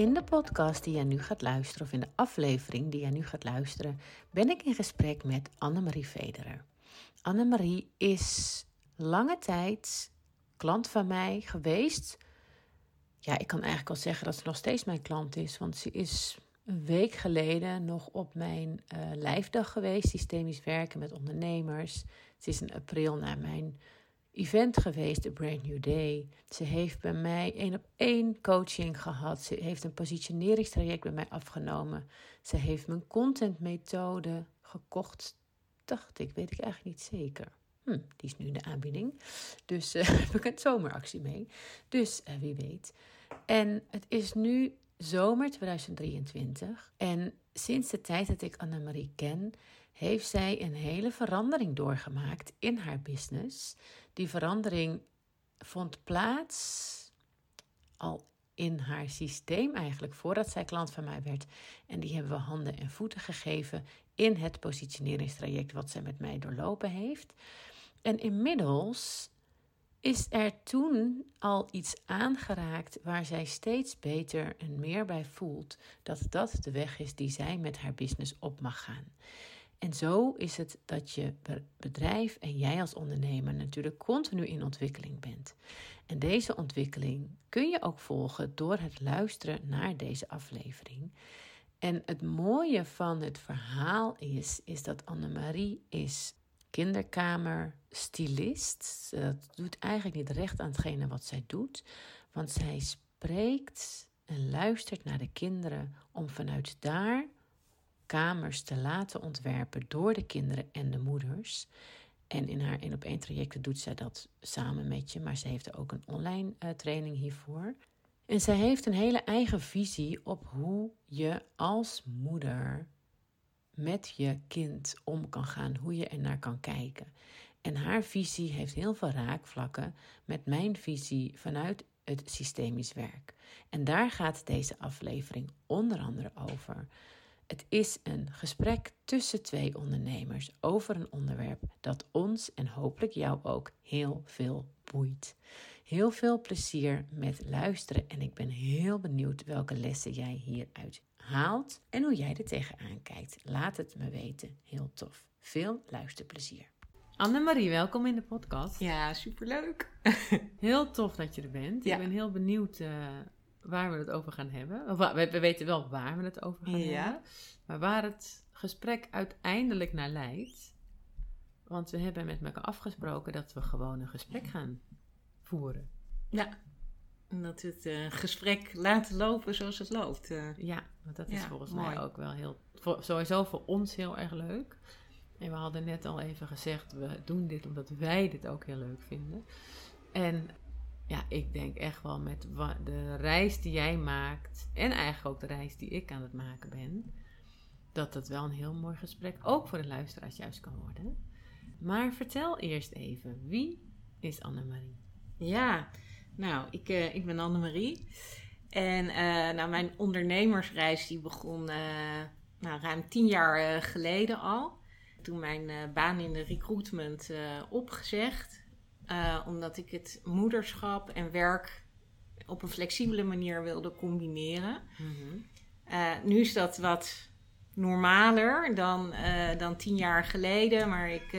In de podcast die jij nu gaat luisteren, of in de aflevering die jij nu gaat luisteren, ben ik in gesprek met Annemarie Vederer. Annemarie is lange tijd klant van mij geweest. Ja, ik kan eigenlijk wel zeggen dat ze nog steeds mijn klant is, want ze is een week geleden nog op mijn uh, lijfdag geweest, systemisch werken met ondernemers. Ze is in april naar mijn event geweest, The Brand New Day. Ze heeft bij mij één op één coaching gehad. Ze heeft een positioneringstraject bij mij afgenomen. Ze heeft mijn contentmethode gekocht. Dacht ik, weet ik eigenlijk niet zeker. Hm, die is nu in de aanbieding. Dus uh, ik een zomeractie mee. Dus uh, wie weet. En het is nu zomer 2023. En sinds de tijd dat ik Annemarie ken, heeft zij een hele verandering doorgemaakt in haar business. Die verandering vond plaats al in haar systeem eigenlijk, voordat zij klant van mij werd. En die hebben we handen en voeten gegeven in het positioneringstraject wat zij met mij doorlopen heeft. En inmiddels is er toen al iets aangeraakt waar zij steeds beter en meer bij voelt dat dat de weg is die zij met haar business op mag gaan. En zo is het dat je bedrijf en jij als ondernemer natuurlijk continu in ontwikkeling bent. En deze ontwikkeling kun je ook volgen door het luisteren naar deze aflevering. En het mooie van het verhaal is, is dat Annemarie is kinderkamerstylist. Dat doet eigenlijk niet recht aan hetgene wat zij doet, want zij spreekt en luistert naar de kinderen om vanuit daar kamers te laten ontwerpen door de kinderen en de moeders. En in haar één op één trajecten doet zij dat samen met je, maar ze heeft ook een online uh, training hiervoor. En zij heeft een hele eigen visie op hoe je als moeder met je kind om kan gaan, hoe je er naar kan kijken. En haar visie heeft heel veel raakvlakken met mijn visie vanuit het systemisch werk. En daar gaat deze aflevering onder andere over. Het is een gesprek tussen twee ondernemers over een onderwerp dat ons en hopelijk jou ook heel veel boeit. Heel veel plezier met luisteren en ik ben heel benieuwd welke lessen jij hieruit haalt en hoe jij er tegenaan kijkt. Laat het me weten. Heel tof. Veel luisterplezier. Annemarie, welkom in de podcast. Ja, superleuk. heel tof dat je er bent. Ik ben heel benieuwd uh, waar we het over gaan hebben. We, we, weten wel waar we het over gaan ja. hebben. Maar waar het gesprek uiteindelijk naar leidt. Want we hebben met elkaar afgesproken dat we gewoon een gesprek gaan voeren. Ja, en dat we het uh, gesprek laten lopen zoals het loopt. Uh. Ja, want dat is volgens mij ook wel heel, voor, sowieso voor ons heel erg leuk. En we hadden net al even gezegd, we doen dit omdat wij dit ook heel leuk vinden. En ja, ik denk echt wel met de reis die jij maakt en eigenlijk ook de reis die ik aan het maken ben, dat dat wel een heel mooi gesprek ook voor de luisteraars juist kan worden. Maar vertel eerst even, wie is Annemarie? Ja, nou, ik, uh, ik ben Annemarie. En uh, nou, mijn ondernemersreis die begon uh, nou, ruim tien jaar geleden al. Toen mijn baan in de recruitment opgezegd. Omdat ik het moederschap en werk op een flexibele manier wilde combineren. Mm nu is dat wat normaler dan, dan tien jaar geleden. Maar ik,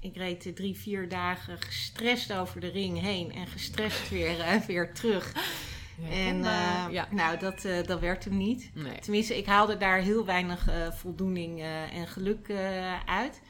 ik reed drie, vier dagen gestrest over de ring heen en gestrest weer, weer terug. en uh, ja. nou, dat, uh, dat werkte niet. Nee. Tenminste, ik haalde daar heel weinig voldoening en geluk uit.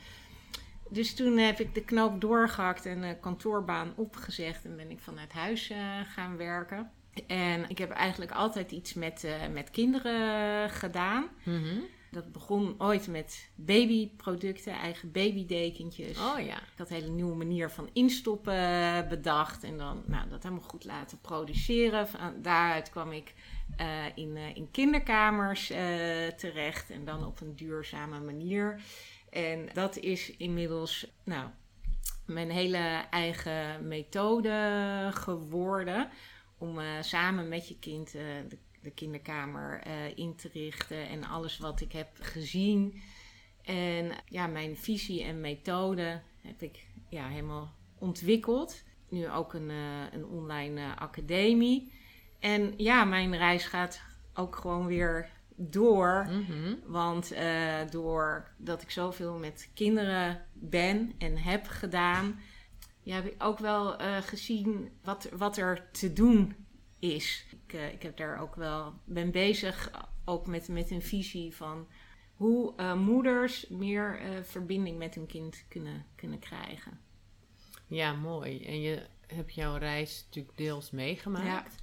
Dus toen heb ik de knoop doorgehakt en de kantoorbaan opgezegd en ben ik vanuit huis gaan werken. En ik heb eigenlijk altijd iets met, met kinderen gedaan. Mm -hmm. Dat begon ooit met babyproducten, eigen babydekentjes. Oh ja. Ik had een hele nieuwe manier van instoppen bedacht. En dan nou, dat helemaal goed laten produceren. Van, daaruit kwam ik uh, in, uh, in kinderkamers uh, terecht. En dan op een duurzame manier. En dat is inmiddels nou, mijn hele eigen methode geworden. Om samen met je kind de de kinderkamer uh, in te richten en alles wat ik heb gezien. En ja, mijn visie en methode heb ik ja, helemaal ontwikkeld. Nu ook een, een online academie. En ja, mijn reis gaat ook gewoon weer door. Mhm. Want uh, doordat ik zoveel met kinderen ben en heb gedaan, ja, heb ik ook wel uh, gezien wat, wat er te doen is. Ik, uh, ik heb daar ook wel, ben bezig ook met, met een visie van hoe moeders meer verbinding met hun kind kunnen, kunnen krijgen. Ja, mooi. En je hebt jouw reis natuurlijk deels meegemaakt.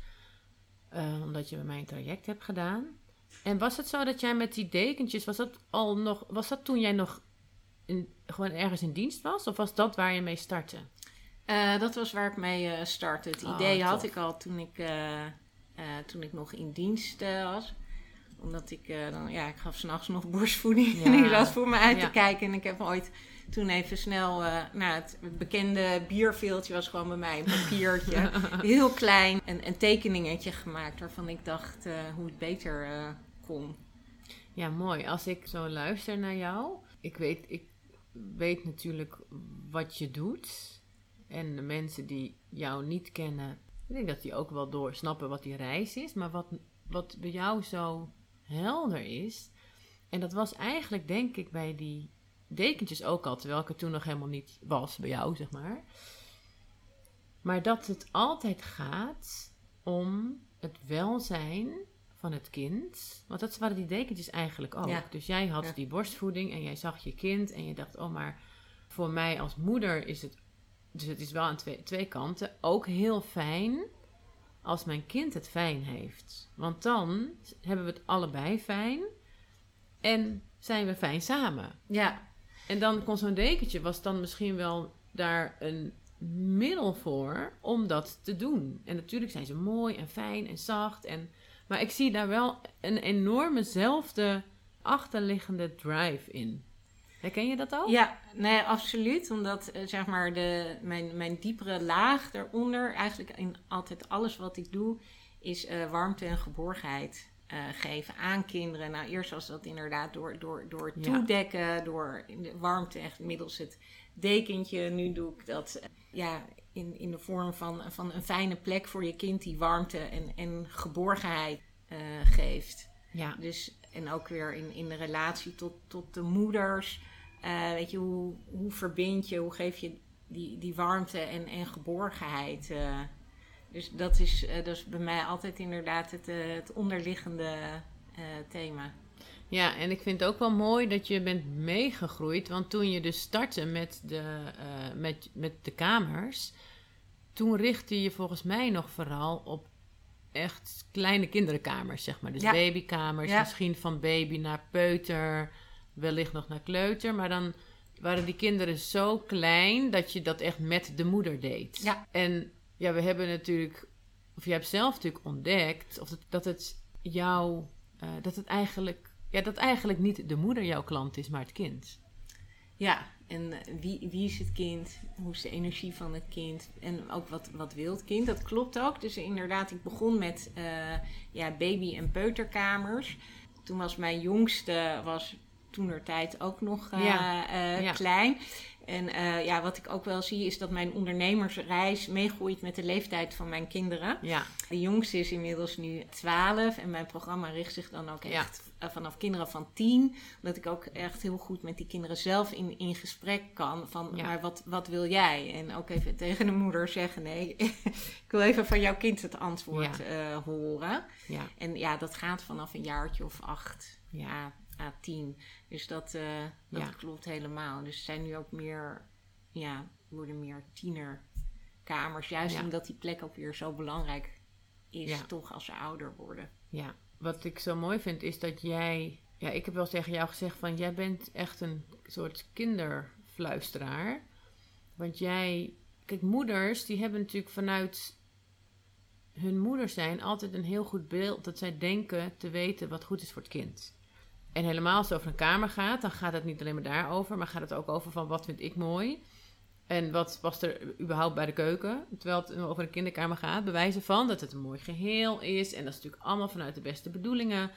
Ja. omdat je bij mij een traject hebt gedaan. En was het zo dat jij met die dekentjes, was dat al nog, was dat toen jij nog in, gewoon ergens in dienst was? Of was dat waar je mee startte? Uh, dat was waar ik mee uh, startte. Het oh, idee had ik al toen ik, uh, toen ik nog in dienst was. Omdat ik dan, ja, ik gaf s'nachts nog borstvoeding. Ja. en ik zat voor me uit ja. te kijken. En ik heb ooit toen even snel, nou, het bekende bierveeltje was gewoon bij mij een papiertje. heel klein. Een, een tekeningetje gemaakt waarvan ik dacht hoe het beter Ja, mooi. Als ik zo luister naar jou, ik weet, ik weet natuurlijk wat je doet. En de mensen die jou niet kennen, ik denk dat die ook wel doorsnappen wat die reis is. Maar wat, wat bij jou zo helder is, en dat was eigenlijk denk ik bij die dekentjes ook al, terwijl ik er toen nog helemaal niet was bij jou, zeg maar. Maar dat het altijd gaat om het welzijn van het kind. Want dat waren die dekentjes eigenlijk ook. Dus jij had die borstvoeding en jij zag je kind en je dacht, oh maar voor mij als moeder is het, dus het is wel aan twee, twee kanten, ook heel fijn als mijn kind het fijn heeft. Want dan hebben we het allebei fijn en zijn we fijn samen. Ja. En dan kon zo'n dekentje, was dan misschien wel daar een middel voor om dat te doen. En natuurlijk zijn ze mooi en fijn en zacht en maar ik zie daar wel een enormezelfde achterliggende drive in. Herken je dat ook? Ja, nee, absoluut. Omdat eh, zeg maar de, mijn, mijn diepere laag daaronder, eigenlijk in altijd alles wat ik doe, is uh, warmte en geborgenheid uh, geven aan kinderen. Nou, eerst was dat inderdaad door, door, door toedekken, door in de warmte echt middels het dekentje. Nu doe ik dat ja, in, in de vorm van, van een fijne plek voor je kind die warmte en, en geborgenheid uh, geeft. Ja. Dus, en ook weer in, in de relatie tot, tot de moeders. Uh, weet je, hoe, hoe verbind je, hoe geef je die, die warmte en, en geborgenheid. Uh, dus dat is, dat is bij mij altijd inderdaad het, het onderliggende thema. Ja, en ik vind het ook wel mooi dat je bent meegegroeid. Want toen je dus startte met de, uh, met, met de kamers, toen richtte je volgens mij nog vooral op echt kleine kinderkamers, zeg maar. Dus babykamers, misschien van baby naar peuter, wellicht nog naar kleuter. Maar dan waren die kinderen zo klein dat je dat echt met de moeder deed. Ja. En ja, we hebben natuurlijk, of je hebt zelf natuurlijk ontdekt, of het, dat het jou, uh, dat het eigenlijk ja, dat eigenlijk niet de moeder jouw klant is, maar het kind. Ja, en eh, wie, wie is het kind? Hoe is de energie van het kind? En ook wat, wat wil het kind? Dat klopt ook. Dus inderdaad, ik begon met uh, ja, baby- en peuterkamers. Toen was mijn jongste was tijd ook nog uh, ja. klein. En uh, ja, wat ik ook wel zie is dat mijn ondernemersreis meegroeit met de leeftijd van mijn kinderen. Ja. De jongste is inmiddels nu 12 en mijn programma richt zich dan ook echt. Vanaf kinderen van 10. Omdat ik ook echt heel goed met die kinderen zelf in, in gesprek kan. Van, ja. maar wat, wat wil jij? En ook even tegen de moeder zeggen, nee, ik wil even van jouw kind het antwoord uh, horen. Ja. En ja, dat gaat vanaf een jaartje of acht. Ja, à 10. Dus dat, uh, dat klopt helemaal. Dus zijn nu ook meer, ja, worden meer tienerkamers. Juist omdat die plek ook weer zo belangrijk is, toch als ze ouder worden. Ja, wat ik zo mooi vind is dat jij, ja, ik heb wel tegen jou gezegd van jij bent echt een soort kinderfluisteraar. Want jij, kijk, moeders die hebben natuurlijk vanuit hun moeder zijn altijd een heel goed beeld dat zij denken te weten wat goed is voor het kind. En helemaal als het over een kamer gaat, dan gaat het niet alleen maar daarover, maar gaat het ook over van wat vind ik mooi. En wat past er überhaupt bij de keuken? Terwijl het over een kinderkamer gaat, bewijzen van dat het een mooi geheel is. En dat is natuurlijk allemaal vanuit de beste bedoelingen.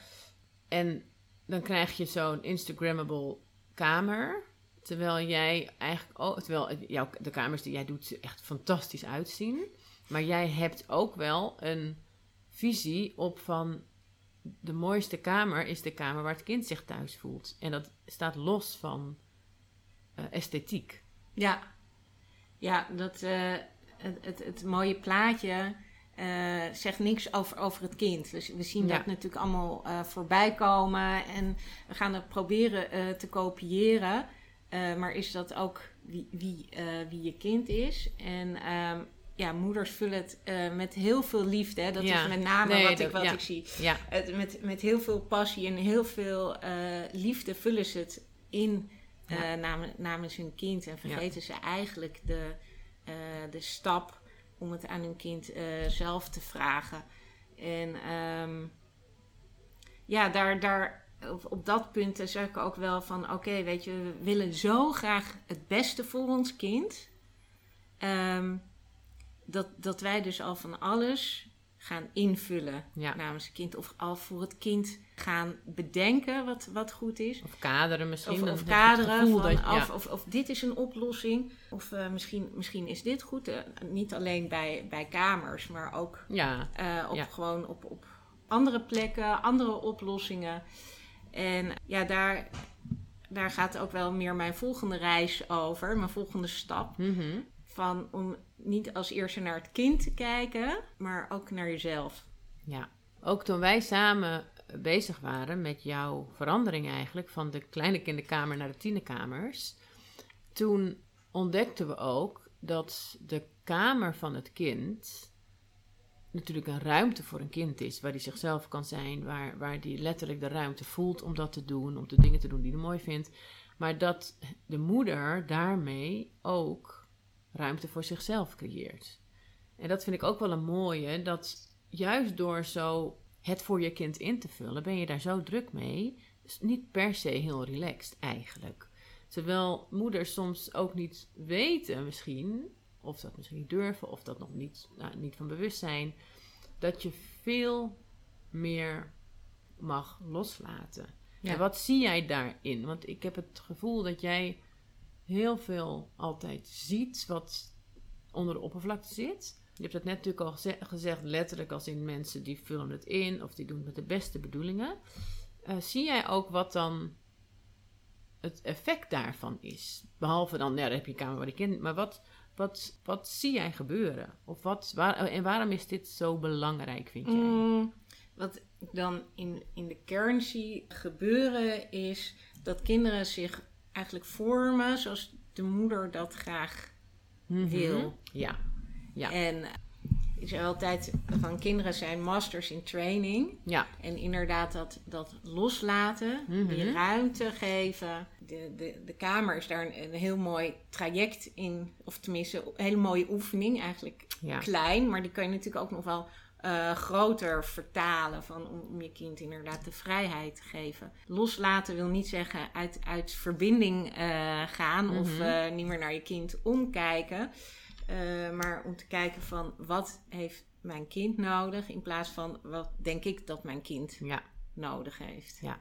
En dan krijg je zo'n Instagrammable kamer. Terwijl jij eigenlijk ook, terwijl jouw, de kamers die jij doet er echt fantastisch uitzien. Maar jij hebt ook wel een visie op van de mooiste kamer is de kamer waar het kind zich thuis voelt. En dat staat los van uh, esthetiek. Ja, ja dat, uh, het, het, het, mooie plaatje uh, zegt niks over, over het kind. We, we zien dat natuurlijk allemaal voorbij komen en we gaan het proberen te kopiëren. maar is dat ook wie, wie, wie je kind is? En um, ja, moeders vullen het uh, met heel veel liefde. Hè? Dat is met name wat, ik, wat ik zie. Ja. Het, met, met heel veel passie en heel veel uh, liefde vullen ze het in uh, namens, namens hun kind. En vergeten ze eigenlijk de, de stap om het aan hun kind zelf te vragen. En um, ja, daar, daar, op, op dat punt zeg ik ook wel van... Oké, weet je, we willen zo graag het beste voor ons kind... Um, dat, dat wij dus al van alles gaan invullen namens het kind. Of al voor het kind gaan bedenken wat, wat goed is. Of kaderen misschien. Of, of kaderen. Van, dat, of, of, of, dit is een oplossing. Of uh, misschien, misschien is dit goed. Uh, niet alleen bij, bij kamers, maar ook ja. Uh, op, gewoon op, op andere plekken, andere oplossingen. En ja, daar, daar gaat ook wel meer mijn volgende reis over. Mijn volgende stap. Mm -hmm. Van om niet als eerste naar het kind te kijken, maar ook naar jezelf. Ja, ook toen wij samen bezig waren met jouw verandering eigenlijk van de kleine kinderkamer naar de tienerkamers, toen ontdekten we ook dat de kamer van het kind natuurlijk een ruimte voor een kind is, waar hij zichzelf kan zijn, waar, waar hij letterlijk de ruimte voelt om dat te doen, om de dingen te doen die hij mooi vindt. Maar dat de moeder daarmee ook ruimte voor zichzelf creëert. En dat vind ik ook wel een mooie, dat juist door zo het voor je kind in te vullen, ben je daar zo druk mee. Dus niet per se heel relaxed eigenlijk. Terwijl moeders soms ook niet weten misschien, of dat misschien niet durven, of dat nog niet, nou, niet van bewust zijn, dat je veel meer mag loslaten. En wat zie jij daarin? Want ik heb het gevoel dat jij heel veel altijd ziet wat onder de oppervlakte zit. Je hebt het net natuurlijk al gezegd, letterlijk als in mensen die vullen het in of die doen het met de beste bedoelingen. Uh, zie jij ook wat dan het effect daarvan is? Behalve dan, ja, daar heb je kamer waar ik kind, maar wat, wat, wat zie jij gebeuren? Of wat, waar, en waarom is dit zo belangrijk, vind jij? Mm, wat ik dan in, in de kern zie gebeuren is dat kinderen zich eigenlijk vormen zoals de moeder dat graag mhm. wil. Ja. ja. En ik zeg altijd van kinderen zijn masters in training. Ja. En inderdaad dat, dat loslaten, mm die ruimte geven. De, de, de kamer is daar een, een, heel mooi traject in. Of tenminste, een hele mooie oefening. Eigenlijk klein, maar die kan je natuurlijk ook nog wel uh, groter vertalen. Van, om, om, je kind inderdaad de vrijheid te geven. Loslaten wil niet zeggen uit, uit verbinding uh, gaan of mhm. uh, niet meer naar je kind omkijken. maar om te kijken van wat heeft mijn kind nodig in plaats van wat denk ik dat mijn kind ja. nodig heeft. Ja.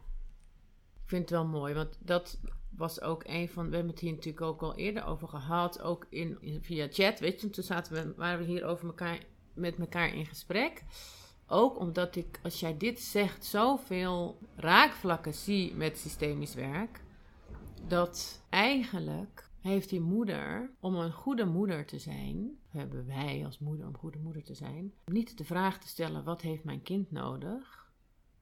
Ik vind het wel mooi, want dat was ook een van. We hebben het hier natuurlijk ook al eerder over gehad, ook in, via chat. Weet je, toen zaten we, waren we hier over elkaar met elkaar in gesprek. Ook omdat ik, als jij dit zegt, zoveel raakvlakken zie met systemisch werk. Dat eigenlijk heeft die moeder, om een goede moeder te zijn, hebben wij als moeder om goede moeder te zijn, niet de vraag te stellen: wat heeft mijn kind nodig?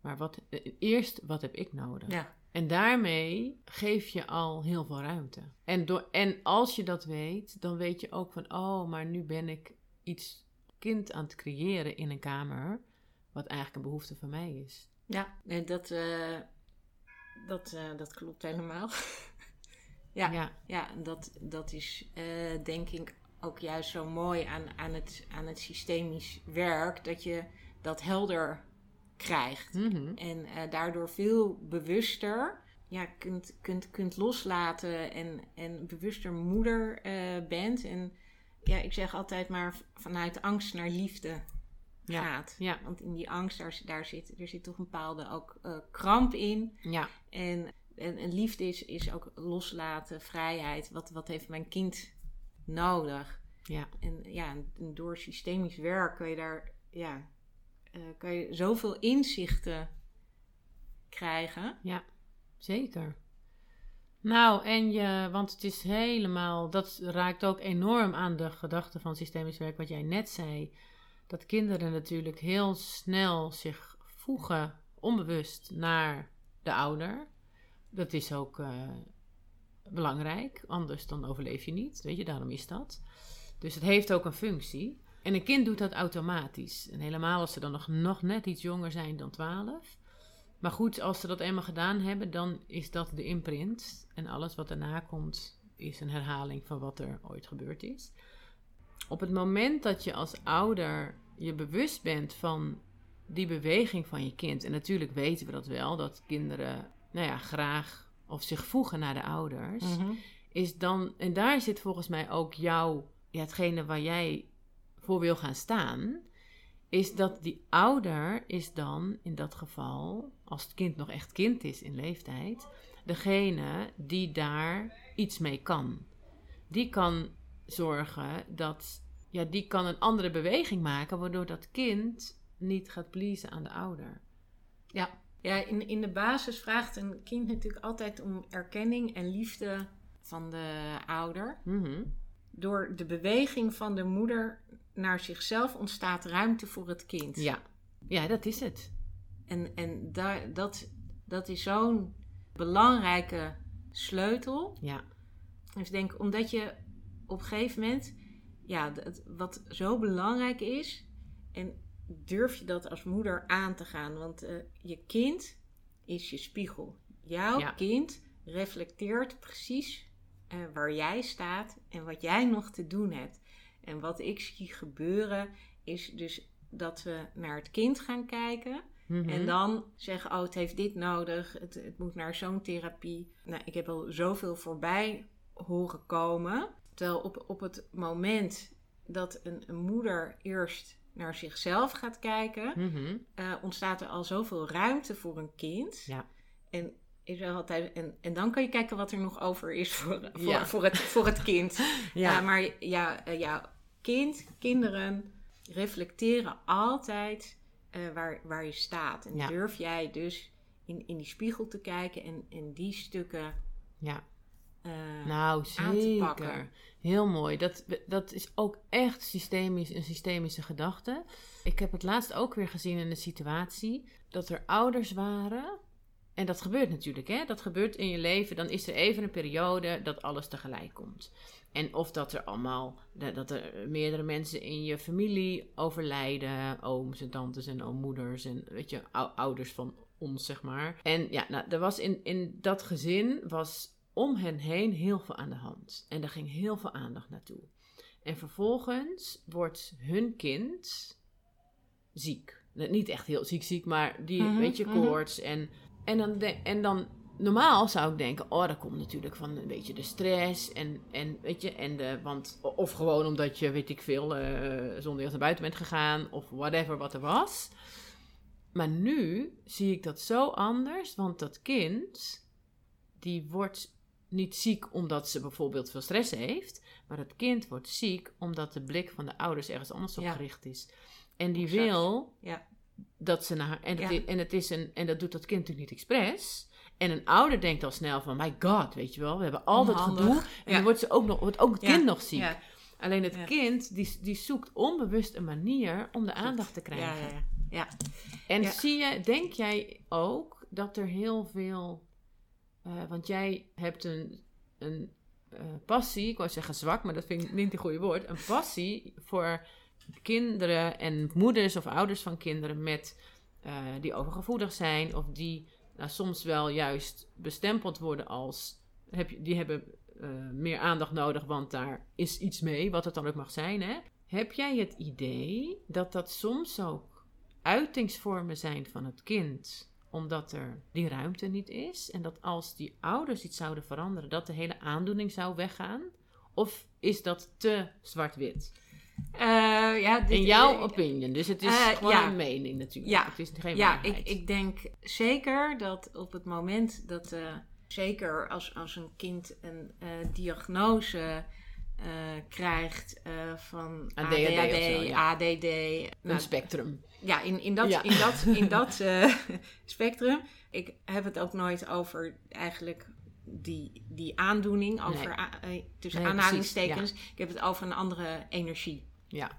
Maar wat, eh, eerst, wat heb ik nodig? Ja. En daarmee geef je al heel veel ruimte. En, door, en als je dat weet, dan weet je ook van: oh, maar nu ben ik iets kind aan het creëren in een kamer, wat eigenlijk een behoefte van mij is. Ja, en dat, uh, dat, uh, dat klopt helemaal. ja, ja, ja. dat, dat is uh, denk ik ook juist zo mooi aan, aan, het, aan het systemisch werk, dat je dat helder krijgt. Mm-hmm. En daardoor veel bewuster ja, kunt, kunt, kunt loslaten en, en bewuster moeder bent. En ja, ik zeg altijd maar vanuit angst naar liefde gaat. Ja. Want in die angst, daar, daar zit, er zit toch een bepaalde ook uh, kramp in. Ja. En, en, en, liefde is, is ook loslaten, vrijheid. Wat, wat heeft mijn kind nodig? Ja. En ja, door systemisch werk kun je daar, ja, uh, kan je zoveel inzichten krijgen. Ja, zeker. Nou, en je, want het is helemaal, dat raakt ook enorm aan de gedachte van systemisch werk, wat jij net zei. Dat kinderen natuurlijk heel snel zich voegen, onbewust, naar de ouder. Dat is ook uh, belangrijk, anders dan overleef je niet. Weet je, daarom is dat. Dus het heeft ook een functie. En een kind doet dat automatisch. En helemaal als ze dan nog, nog net iets jonger zijn dan 12. Maar goed, als ze dat eenmaal gedaan hebben, dan is dat de imprint. En alles wat daarna komt, is een herhaling van wat er ooit gebeurd is. Op het moment dat je als ouder je bewust bent van die beweging van je kind. En natuurlijk weten we dat wel, dat kinderen nou ja, graag of zich voegen naar de ouders. Mhm. Is dan, en daar zit volgens mij ook jouw, ja, hetgene waar jij voor wil gaan staan is dat die ouder is dan in dat geval, als het kind nog echt kind is in leeftijd, degene die daar iets mee kan. Die kan zorgen dat, ja, die kan een andere beweging maken, waardoor dat kind niet gaat pleasen aan de ouder. Ja, ja in, in de basis vraagt een kind natuurlijk altijd om erkenning en liefde van de ouder. Mhm. Door de beweging van de moeder naar zichzelf ontstaat ruimte voor het kind. Ja, ja dat is het. En, en daar, dat, dat is zo'n belangrijke sleutel. Ja. Dus ik denk, omdat je op een gegeven moment, ja, wat zo belangrijk is, en durf je dat als moeder aan te gaan? Want uh, je kind is je spiegel. Jouw kind reflecteert precies uh, waar jij staat en wat jij nog te doen hebt. En wat ik zie gebeuren is dus dat we naar het kind gaan kijken. Mhm. En dan zeggen, oh, het heeft dit nodig. Het, het moet naar zo'n therapie. Nou, ik heb al zoveel voorbij horen komen. Terwijl op, op het moment dat een, een moeder eerst naar zichzelf gaat kijken, mhm. eh, ontstaat er al zoveel ruimte voor een kind. Ja. En is er altijd, en, en dan kan je kijken wat er nog over is voor, voor, voor, het, voor het kind. ja. Uh, maar ja, uh, ja, kind, kinderen reflecteren altijd uh, waar, waar je staat. En durf jij dus in, in die spiegel te kijken en, en die stukken ja. Uh, nou, zeker. Heel mooi. Dat, dat is ook echt systemisch, een systemische gedachte. Ik heb het laatst ook weer gezien in een situatie dat er ouders waren. En dat gebeurt natuurlijk, hè? Dat gebeurt in je leven. Dan is er even een periode dat alles tegelijk komt. En of dat er allemaal, dat er meerdere mensen in je familie overlijden. Ooms en tantes en oommoeders en weet je, ouders van ons, zeg maar. En ja, nou, er was in, in dat gezin was om hen heen heel veel aan de hand. En daar ging heel veel aandacht naartoe. En vervolgens wordt hun kind ziek. Niet echt heel ziek ziek, maar die, mm weet je, mhm. koorts. En, en, dan en dan normaal zou ik denken, oh, dat komt natuurlijk van een beetje de stress en, en weet je, en de, want, of gewoon omdat je, weet ik veel, uh, zonder naar buiten bent gegaan of whatever wat er was. Maar nu zie ik dat zo anders, want dat kind, die wordt niet ziek omdat ze bijvoorbeeld veel stress heeft, maar het kind wordt ziek omdat de blik van de ouders ergens anders op gericht is. En die wil ja. dat ze naar. En, het, en, het is een, en dat doet dat kind natuurlijk niet expres. En een ouder denkt al snel van, my god, weet je wel, we hebben al dat gedoe. En dan wordt, ze ook nog, wordt ook het kind nog ziek. Alleen het kind, die, die zoekt onbewust een manier om de aandacht te krijgen. Ja, ja, En zie je, denk jij ook dat er heel veel... Uh, want jij hebt een, een uh, passie, ik wou zeggen zwak, maar dat vind ik niet een goede woord. Een passie voor kinderen en moeders of ouders van kinderen met, uh, die overgevoelig zijn of die nou, soms wel juist bestempeld worden als heb je, die hebben uh, meer aandacht nodig, want daar is iets mee, wat het dan ook mag zijn. Hè? Heb jij het idee dat dat soms ook uitingsvormen zijn van het kind, omdat er die ruimte niet is? En dat als die ouders iets zouden veranderen, dat de hele aandoening zou weggaan? Of is dat te zwart-wit? Uh, ja, dit, In jouw uh, opinion. Dus het is uh, gewoon ja. een mening natuurlijk. Ja, het is geen ja ik, ik denk zeker dat op het moment dat, zeker als, als een kind een diagnose eh, krijgt eh, van ADHD of ADHD, zo, ja. ADD. Een Nou, spectrum. ja, in, in dat, Ja. in dat, in dat eh, spectrum. Ik heb het ook nooit over eigenlijk die, die aandoening, over Nee. eh, tussen Nee, aanhalingstekens. Ik heb het over een andere energie. Ja.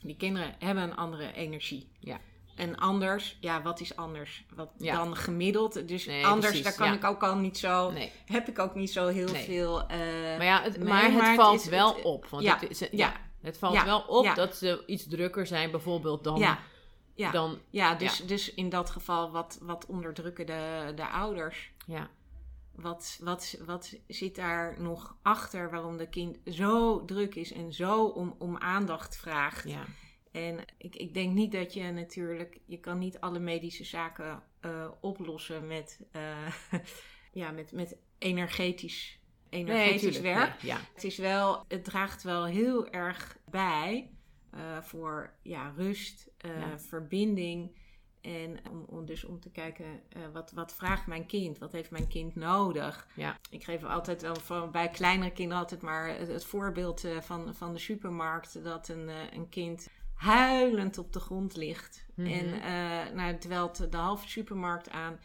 Die kinderen hebben een andere energie. Ja. En anders, ja, wat is anders wat Ja. dan gemiddeld? Dus Nee, anders, precies, daar kan ja. ik ook al niet zo, Nee. heb ik ook niet zo heel Nee. veel. eh, Maar ja, het, maar het maar het valt wel het- op. Want ja, het, is, ja. het valt wel op dat ze iets drukker zijn, bijvoorbeeld dan. ja, ja. dan ja, dus, dus in dat geval, wat, wat onderdrukken de, de ouders? ja. Wat, wat, wat zit daar nog achter waarom de kind zo druk is en zo om, om aandacht vraagt? Ja. En ik, ik denk niet dat je natuurlijk, je kan niet alle medische zaken eh, oplossen met, eh, ja, met, met energetisch, energetisch werk. nee, ja. Het, is wel, het draagt wel heel erg bij eh, voor ja, rust, Ja. verbinding. En om, om dus om te kijken, eh, wat, wat vraagt mijn kind? Wat heeft mijn kind nodig? Ja. Ik geef altijd wel van, bij kleinere kinderen altijd maar het, het voorbeeld eh, van, van de supermarkt. Dat een, eh, een kind huilend op de grond ligt. Mhm. En eh nou, het dwelt de halve supermarkt aan.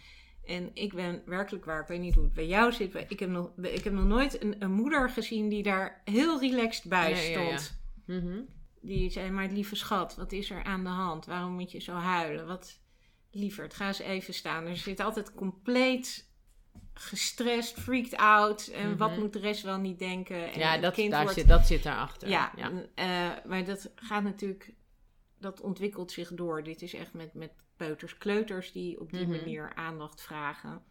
En ik ben werkelijk waar, ik weet niet hoe het bij jou zit. maar Ik heb nog, ik heb nog nooit een, een moeder gezien die daar heel relaxed bij Ja, ja, ja. stond. Mhm. Die zei, maar lieve schat, wat is er aan de hand? Waarom moet je zo huilen? Wat, lieverd, ga eens even staan. Er zit altijd compleet gestrest, freaked out. En Mhm. wat moet de rest wel niet denken? En ja, dat, kind daar wordt- zit, dat zit daarachter. Ja, ja. eh, maar dat gaat natuurlijk... Dat ontwikkelt zich door. Dit is echt met, met peuters, kleuters die op die Mhm. manier aandacht vragen.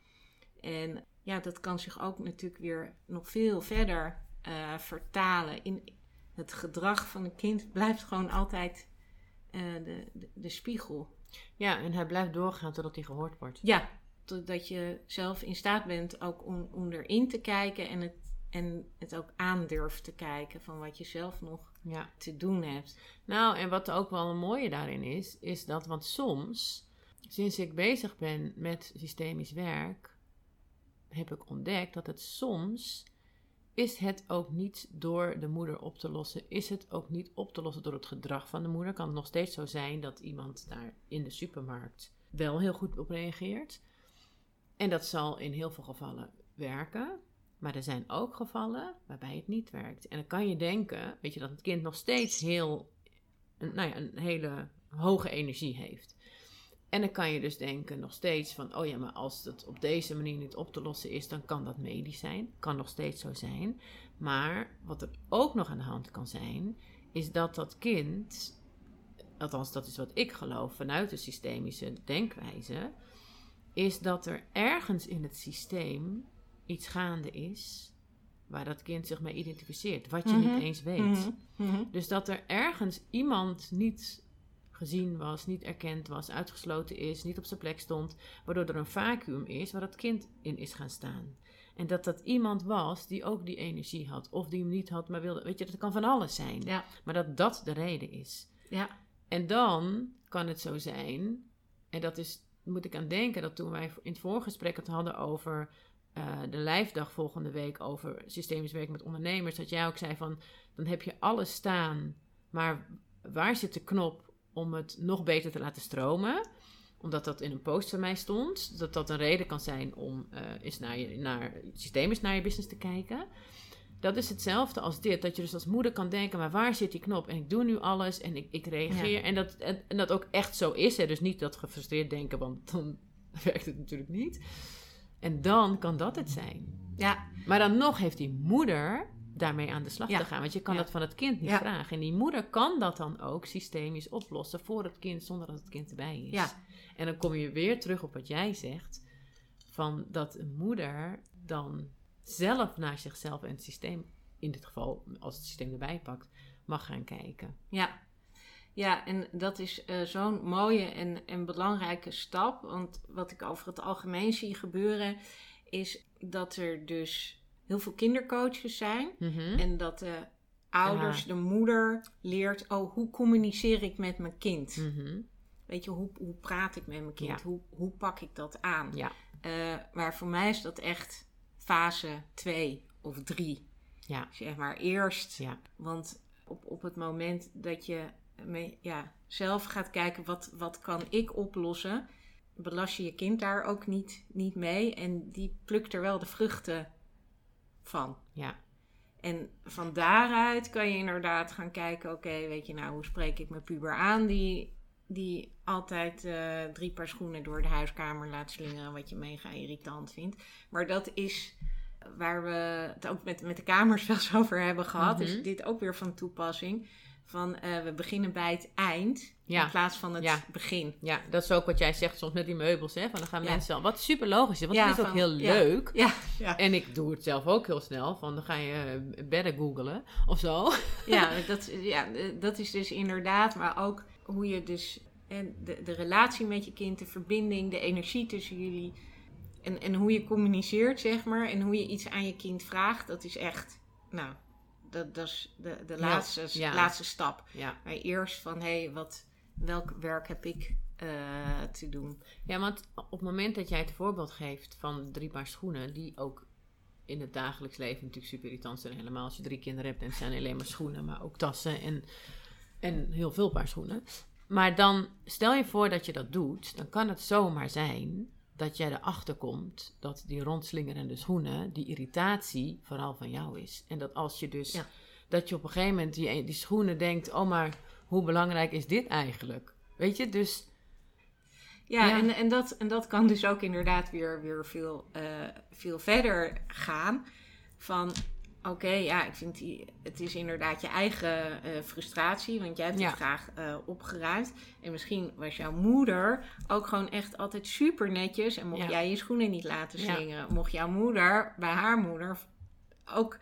En ja, dat kan zich ook natuurlijk weer nog veel verder eh, vertalen. In het gedrag van een kind blijft gewoon altijd eh, de, de, de spiegel. Ja, en hij blijft doorgaan totdat hij gehoord wordt. Ja, totdat je zelf in staat bent ook om, om erin te kijken en het, en het ook aandurft te kijken van wat je zelf nog Ja. te doen hebt. Nou, en wat ook wel een mooie daarin is, is dat, want soms, sinds ik bezig ben met systemisch werk, heb ik ontdekt dat het soms is het ook niet door de moeder op te lossen, is het ook niet op te lossen door het gedrag van de moeder. Kan het nog steeds zo zijn dat iemand daar in de supermarkt wel heel goed op reageert. En dat zal in heel veel gevallen werken. Maar er zijn ook gevallen waarbij het niet werkt. En dan kan je denken, weet je, dat het kind nog steeds heel, nou ja, een hele hoge energie heeft. En dan kan je dus denken nog steeds van, oh ja, maar als het op deze manier niet op te lossen is, dan kan dat medisch zijn. Kan nog steeds zo zijn. Maar wat er ook nog aan de hand kan zijn, is dat dat kind, althans dat is wat ik geloof vanuit de systemische denkwijze, is dat er ergens in het systeem iets gaande is waar dat kind zich mee identificeert, wat je Mhm. niet eens weet. Mhm, mhm. Dus dat er ergens iemand niet gezien was, niet erkend was, uitgesloten is, niet op zijn plek stond, waardoor er een vacuüm is waar dat kind in is gaan staan. En dat dat iemand was die ook die energie had, of die hem niet had, maar wilde. Weet je, dat kan van alles zijn. Ja, Maar dat dat de reden is. ja, En dan kan het zo zijn, en dat is, moet ik aan denken, dat toen wij in het voorgesprek het hadden over eh, de lijfdag volgende week, over systemisch werk met ondernemers, dat jij ook zei van, dan heb je alles staan, maar waar zit de knop om het nog beter te laten stromen? Omdat dat in een post van mij stond, dat dat een reden kan zijn om eh eens naar je, naar, systemisch naar je business te kijken. Dat is hetzelfde als dit. Dat je dus als moeder kan denken, maar waar zit die knop? En ik doe nu alles en ik, ik reageer. Ja. En, dat, en, en dat ook echt zo is. Hè? Dus niet dat gefrustreerd denken, want dan werkt het natuurlijk niet. En dan kan dat het zijn. ja, Maar dan nog heeft die moeder daarmee aan de slag Ja. te gaan. Want je kan Ja. dat van het kind niet Ja. vragen. En die moeder kan dat dan ook systemisch oplossen voor het kind, zonder dat het kind erbij is. Ja. En dan kom je weer terug op wat jij zegt. Van dat een moeder dan zelf naar zichzelf en het systeem, in dit geval als het systeem erbij pakt, mag gaan kijken. ja. Ja, en dat is eh, zo'n mooie en, en belangrijke stap. Want wat ik over het algemeen zie gebeuren, is dat er dus heel veel kindercoaches zijn. Mhm. En dat de ouders, de moeder leert, oh, hoe communiceer ik met mijn kind? Mhm. Weet je, hoe, hoe praat ik met mijn kind? Ja. Hoe, hoe pak ik dat aan? Ja. Eh, maar voor mij is dat echt fase 2 of 3. Ja. Zeg maar eerst. Ja. Want op, op het moment dat je mee, ja, zelf gaat kijken wat, wat kan ik oplossen, belast je je kind daar ook niet, niet mee. En die plukt er wel de vruchten van. Ja. En van daaruit kan je inderdaad gaan kijken: oké, weet je nou, hoe spreek ik mijn puber aan die, die altijd uh, drie paar schoenen door de huiskamer laat slingeren, wat je mega irritant vindt. Maar dat is waar we het ook met, met de kamers wel eens over hebben gehad. Mm Is dit ook weer van toepassing? Van uh, we beginnen bij het eind in plaats van het begin. Ja, dat is ook wat jij zegt soms met die meubels. Hè? Van dan gaan mensen al. Wat super logisch is, want het is ook heel leuk. Ja. En ik doe het zelf ook heel snel. Van dan ga je uh, bedden googelen of zo. Ja dat, ja, dat is dus inderdaad. Maar ook hoe je dus. En de, de relatie met je kind, de verbinding, de energie tussen jullie. En, en hoe je communiceert, zeg maar. En hoe je iets aan je kind vraagt. Dat is echt. Nou, dat, dat is de, de laatste, laatste stap. Maar eerst van, hé, hey, wat, welk werk heb ik uh, te doen? Ja, want op het moment dat jij het voorbeeld geeft van drie paar schoenen, die ook in het dagelijks leven natuurlijk super irritant zijn. Helemaal als je drie kinderen hebt en het zijn alleen maar schoenen, maar ook tassen en, en heel veel paar schoenen. Maar dan stel je voor dat je dat doet, dan kan het zomaar zijn dat jij erachter komt dat die rondslingerende schoenen, die irritatie vooral van jou is. En dat als je dus, dat je op een gegeven moment die, die schoenen denkt, oh maar hoe belangrijk is dit eigenlijk? Weet je, dus... Ja, En, en, dat, en dat kan dus ook inderdaad weer, weer veel, uh, veel verder gaan. Van Oké, ja, ik vind die, het is inderdaad je eigen uh, frustratie, want jij hebt het graag uh, opgeruimd. En misschien was jouw moeder ook gewoon echt altijd super netjes en mocht jij je schoenen niet laten slingeren. Mocht jouw moeder bij haar moeder ook,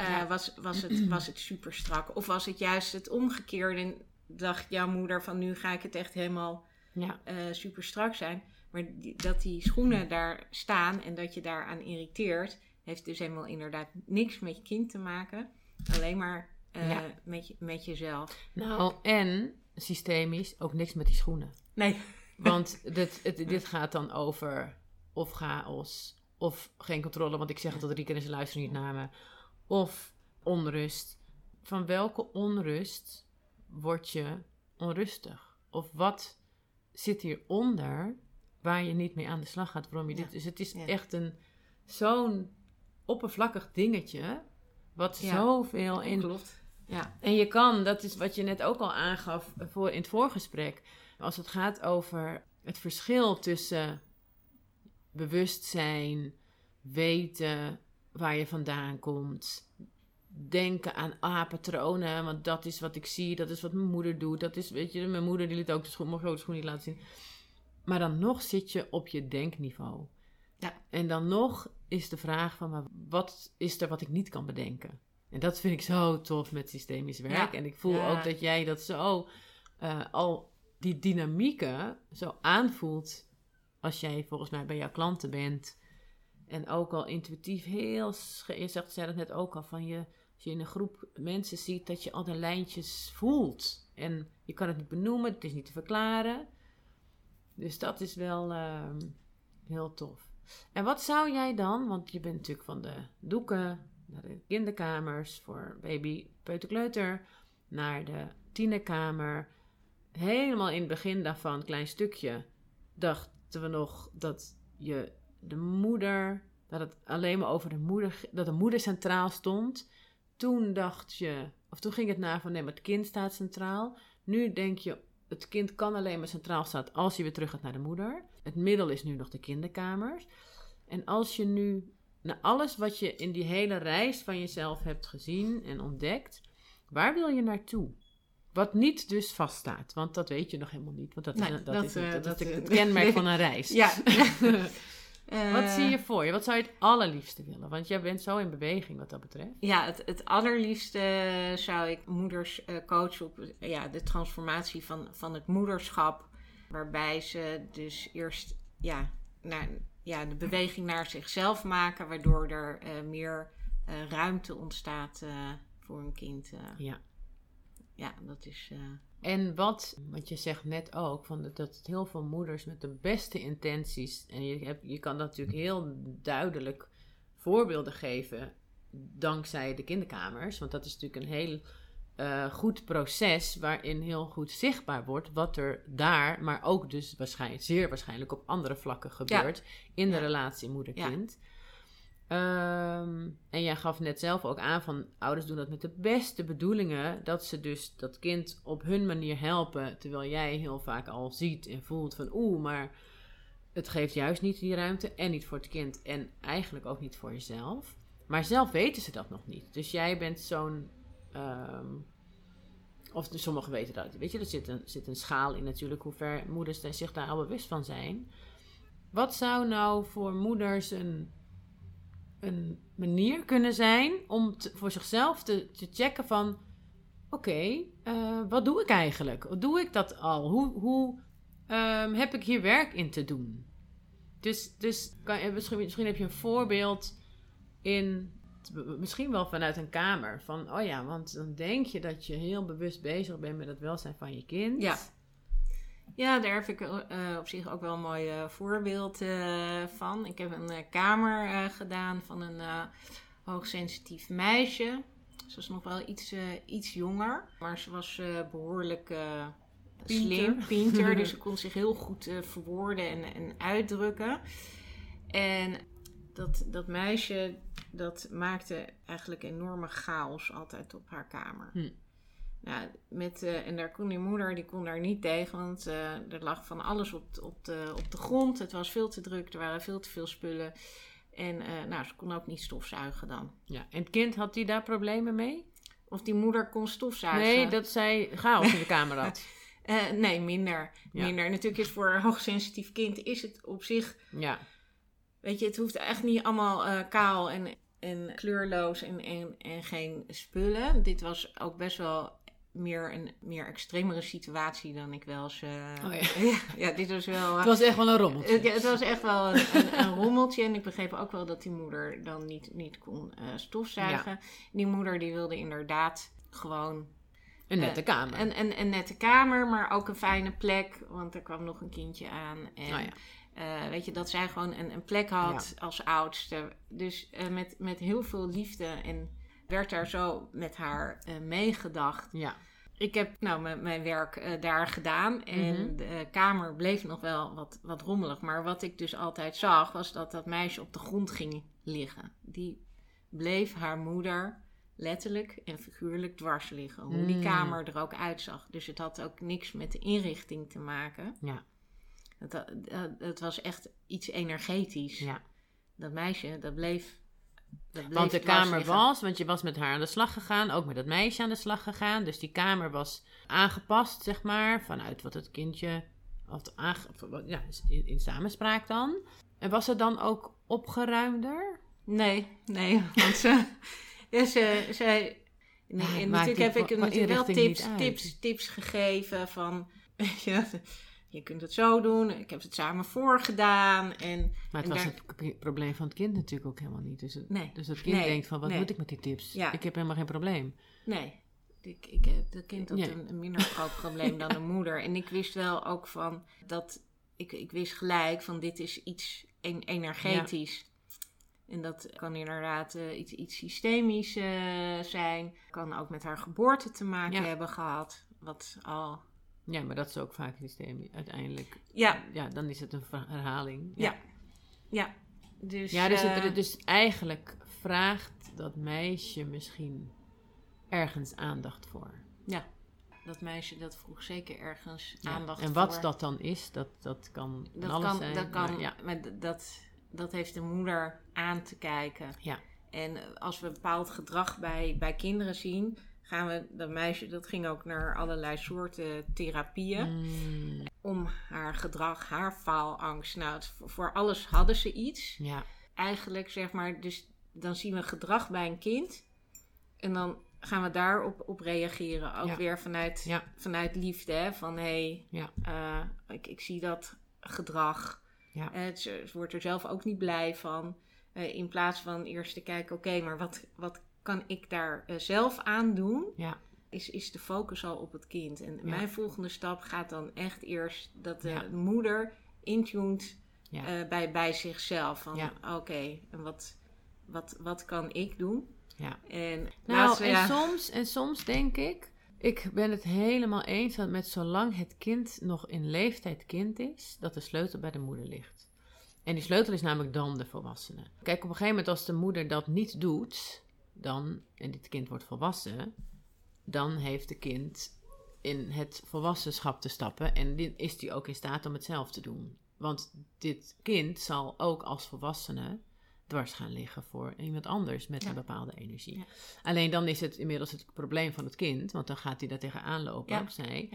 uh, was, was, het, was het super strak. Of was het juist het omgekeerde en dacht jouw moeder van nu ga ik het echt helemaal ja. super strak zijn. Maar die, dat die schoenen daar staan en dat je daaraan irriteert heeft dus helemaal inderdaad niks met je kind te maken. Alleen maar uh, met, je, met jezelf. Nou, en systemisch ook niks met die schoenen. Nee. Want dit, het, dit gaat dan over of chaos, of geen controle, want ik zeg het al drie keer en ze luisteren niet naar me. Of onrust. Van welke onrust word je onrustig? Of wat zit hieronder waar je niet mee aan de slag gaat? Waarom je dit. Dus het is echt een zo'n oppervlakkig dingetje. Wat zoveel in. Klopt. Ja. En je kan, dat is wat je net ook al aangaf voor, in het voorgesprek. Als het gaat over het verschil tussen bewustzijn, weten waar je vandaan komt, denken aan ah, patronen, want dat is wat ik zie, dat is wat mijn moeder doet, dat is, weet je, mijn moeder die liet ook de schoen, mijn grote schoen niet laten zien. Maar dan nog zit je op je denkniveau. Ja. En dan nog is de vraag van, maar wat is er wat ik niet kan bedenken? En dat vind ik zo tof met systemisch werk. En ik voel ook dat jij dat zo, uh, al die dynamieken zo aanvoelt als jij volgens mij bij jouw klanten bent. En ook al intuïtief heel, je zegt, zei dat net ook al, van je, als je in een groep mensen ziet, dat je al de lijntjes voelt. En je kan het niet benoemen, het is niet te verklaren. Dus dat is wel uh, heel tof. En wat zou jij dan, want je bent natuurlijk van de doeken naar de kinderkamers voor baby, peuterkleuter, naar de tienerkamer. Helemaal in het begin daarvan, een klein stukje, dachten we nog dat je de moeder, dat het alleen maar over de moeder, dat de moeder centraal stond. Toen dacht je, of toen ging het naar van nee, maar het kind staat centraal. Nu denk je, het kind kan alleen maar centraal staan als je weer terug gaat naar de moeder. Het middel is nu nog de kinderkamers. En als je nu naar alles wat je in die hele reis van jezelf hebt gezien en ontdekt, waar wil je naartoe? Wat niet dus vaststaat, want dat weet je nog helemaal niet. Want dat, dat, dat, is, het, dat, is het kenmerk van een reis. Ja. wat zie je voor je? Wat zou je het allerliefste willen? Want jij bent zo in beweging wat dat betreft. Ja, het, het allerliefste zou ik moeders uh, coachen op ja, de transformatie van, van het moederschap. Waarbij ze dus eerst ja, naar, ja, de beweging naar zichzelf maken, waardoor er uh, meer uh, ruimte ontstaat uh, voor een kind. ja. Ja, dat is. En wat, wat je zegt net ook, van dat, dat heel veel moeders met de beste intenties, en je, hebt, je kan natuurlijk heel duidelijk voorbeelden geven, dankzij de kinderkamers. Want dat is natuurlijk een heel eh, goed proces waarin heel goed zichtbaar wordt wat er daar, maar ook dus waarschijnlijk, zeer waarschijnlijk op andere vlakken gebeurt in de relatie moeder-kind. Ehm, en jij gaf net zelf ook aan van ouders doen dat met de beste bedoelingen, dat ze dus dat kind op hun manier helpen, terwijl jij heel vaak al ziet en voelt van oeh, maar het geeft juist niet die ruimte en niet voor het kind en eigenlijk ook niet voor jezelf. Maar zelf weten ze dat nog niet. Dus jij bent zo'n. Ehm, of sommigen weten dat. Weet je, er zit een, zit een schaal in natuurlijk, hoe ver moeders zich daar al bewust van zijn. Wat zou nou voor moeders een, een manier kunnen zijn om voor zichzelf te, te checken van... Oké, eh, wat doe ik eigenlijk? Doe ik dat al? Hoe, hoe ehm, heb ik hier werk in te doen? Dus, dus kan, misschien, misschien heb je een voorbeeld in, misschien wel vanuit een kamer. Van, oh ja, want dan denk je dat je heel bewust bezig bent met het welzijn van je kind. Ja. Ja, daar heb ik uh, op zich ook wel een mooi uh, voorbeeld uh, van. Ik heb een kamer gedaan van een hoogsensitief meisje. Ze was nog wel iets, iets jonger, maar ze was behoorlijk slim, pinter. dus ze kon zich heel goed verwoorden en, en uitdrukken. En dat, dat meisje, dat maakte eigenlijk enorme chaos altijd op haar kamer. Hm. Nou, met, uh, en daar kon die moeder, die kon daar niet tegen, want uh, er lag van alles op, op, de, op de grond. Het was veel te druk, er waren veel te veel spullen. En uh, nou, ze kon ook niet stofzuigen dan. Ja, en het kind, had die daar problemen mee? Of die moeder kon stofzuigen? Nee, dat zij chaos in de kamer had. nee, minder. minder. Natuurlijk is voor een hoogsensitief kind is het op zich... Ja Weet je, het hoeft echt niet allemaal uh, kaal en, en kleurloos en, en, en geen spullen. Dit was ook best wel meer een meer extremere situatie dan ik wel eens. Uh, oh ja. ja. dit was wel. het was echt wel een rommeltje. ja, het was echt wel een, een, een, rommeltje. En ik begreep ook wel dat die moeder dan niet, niet kon uh, stofzuigen. Die moeder die wilde inderdaad gewoon. Een nette kamer. Een, een, een, nette kamer, maar ook een fijne plek. Want er kwam nog een kindje aan. En, oh ja. Uh, weet je, dat zij gewoon een, een plek had als oudste. Dus uh, met, met heel veel liefde en werd daar zo met haar uh, meegedacht. Ja. Ik heb nou mijn werk daar gedaan en mm -hmm. de kamer bleef nog wel wat, wat rommelig. Maar wat ik dus altijd zag was dat dat meisje op de grond ging liggen. Die bleef haar moeder letterlijk en figuurlijk dwars liggen. Hoe die mm. kamer er ook uitzag. Dus het had ook niks met de inrichting te maken. Ja. Het, het was echt iets energetisch. Ja. Dat meisje, dat bleef. Dat bleef want de kamer was, want je was met haar aan de slag gegaan, ook met dat meisje aan de slag gegaan. Dus die kamer was aangepast, zeg maar, vanuit wat het kindje. Of ja, in, in samenspraak dan. En was het dan ook opgeruimder? Nee, nee. Want ze. ja, ze, ze en natuurlijk heb ik natuurlijk wel tips, tips, tips gegeven van. Ja, je kunt het zo doen. Ik heb het samen voorgedaan. En, maar het was het probleem van het kind natuurlijk ook helemaal niet. Dus het, nee. dus het kind denkt van, wat moet ik met die tips? Ja. Ik heb helemaal geen probleem. Nee, ik, ik, het kind had een, een, minder groot probleem dan de moeder. En ik wist wel ook van, dat ik, ik wist gelijk van, dit is iets energetisch. En dat kan inderdaad uh, iets, iets systemisch uh, zijn. Kan ook met haar geboorte te maken hebben gehad. Wat al ja, maar dat is ook vaak systeem uiteindelijk. Ja. Ja, dan is het een herhaling. Ja. Ja. Dus, ja, dus, het, dus eigenlijk vraagt dat meisje misschien ergens aandacht voor. Ja, dat meisje dat vroeg zeker ergens aandacht voor. En wat dat dan is, dat, dat kan dat alles kan, zijn. Dat kan, maar, ja. maar dat, dat heeft de moeder aan te kijken. Ja. En als we bepaald gedrag bij, bij kinderen zien, gaan we, dat meisje dat ging ook naar allerlei soorten therapieën. Mm. Om haar gedrag, haar faalangst. Nou, voor alles hadden ze iets. Ja. Eigenlijk zeg maar, dus dan zien we gedrag bij een kind. En dan gaan we daarop op reageren. Ook weer vanuit, ja. vanuit liefde. Hè? Van hé, hey, ja. uh, ik, ik zie dat gedrag. Ja. Uh, ze, wordt er zelf ook niet blij van. Uh, in plaats van eerst te kijken, oké, maar wat, wat kan ik daar uh, zelf aan doen? Ja. Is, is de focus al op het kind. En mijn volgende stap gaat dan echt eerst dat de moeder intuned uh, bij, bij zichzelf. Van oké, en wat, wat, wat kan ik doen? Ja. En, Nou, laatste, en, soms, en soms denk ik, ik ben het helemaal eens dat met zolang het kind nog in leeftijd kind is, dat de sleutel bij de moeder ligt. En die sleutel is namelijk dan de volwassene. Kijk, op een gegeven moment als de moeder dat niet doet, dan, en dit kind wordt volwassen, dan heeft de kind in het volwassenschap te stappen en is die ook in staat om het zelf te doen. Want dit kind zal ook als volwassene dwars gaan liggen voor iemand anders met Ja. een bepaalde energie. Ja. Alleen dan is het inmiddels het probleem van het kind, want dan gaat hij daar tegenaan lopen, Ja. ook zij.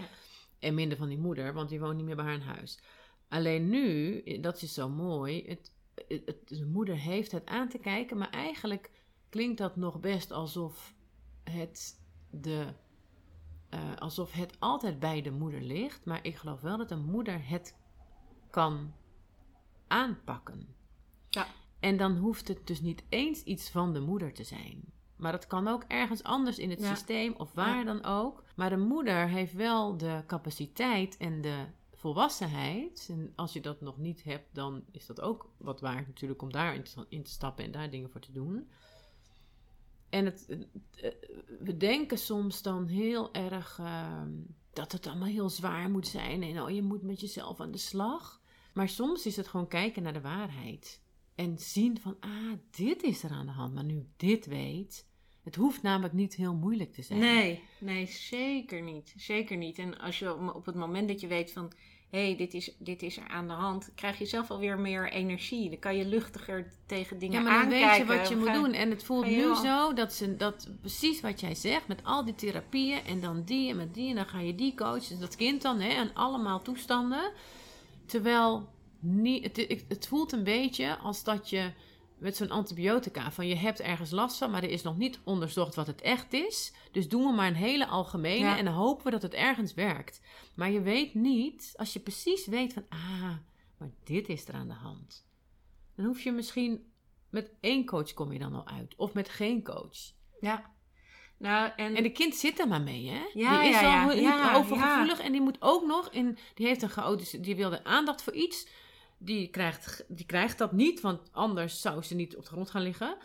En minder van die moeder, want die woont niet meer bij haar in huis. Alleen nu, dat is zo mooi, het, het, het- de moeder heeft het aan te kijken, maar eigenlijk klinkt dat nog best alsof het, de, eh, alsof het altijd bij de moeder ligt. Maar ik geloof wel dat een moeder het kan aanpakken. Ja. En dan hoeft het dus niet eens iets van de moeder te zijn. Maar dat kan ook ergens anders in het Ja. systeem of waar Ja. dan ook. Maar de moeder heeft wel de capaciteit en de volwassenheid. En als je dat nog niet hebt, dan is dat ook wat waard natuurlijk om daarin te, in te stappen en daar dingen voor te doen. En het, eh, we denken soms dan heel erg ehm, dat het allemaal heel zwaar moet zijn. En oh, je moet met jezelf aan de slag. Maar soms is het gewoon kijken naar de waarheid. En zien van, ah, dit is er aan de hand. Maar nu ik dit weet, het hoeft namelijk niet heel moeilijk te zijn. Nee, nee, zeker niet. Zeker niet. En als je op het moment dat je weet van... hé, hey, dit, is, dit is er aan de hand... krijg je zelf alweer meer energie. Dan kan je luchtiger tegen dingen Ja, maar dan aankijken. weet je wat je moet doen. En het voelt nu zo dat ze dat precies wat jij zegt, met al die therapieën en dan die en met die en dan ga je die coachen, dus dat kind dan, hè, en allemaal toestanden. Terwijl niet, het, het, het voelt een beetje als dat je met zo'n antibiotica, van je hebt ergens last van, maar er is nog niet onderzocht wat het echt is. Dus doen we maar een hele algemene Ja. en hopen we dat het ergens werkt. Maar je weet niet, als je precies weet van, ah, maar dit is er aan de hand. Dan hoef je misschien met één coach kom je dan al uit. Of met geen coach. Ja. Nou, en... En de kind zit er maar mee, hè? Ja, die is ja, al Ja, overgevoelig en die moet ook nog in. Die heeft een chaotische. Die wilde aandacht voor iets. Die krijgt, die krijgt dat niet, want anders zou ze niet op de grond gaan liggen.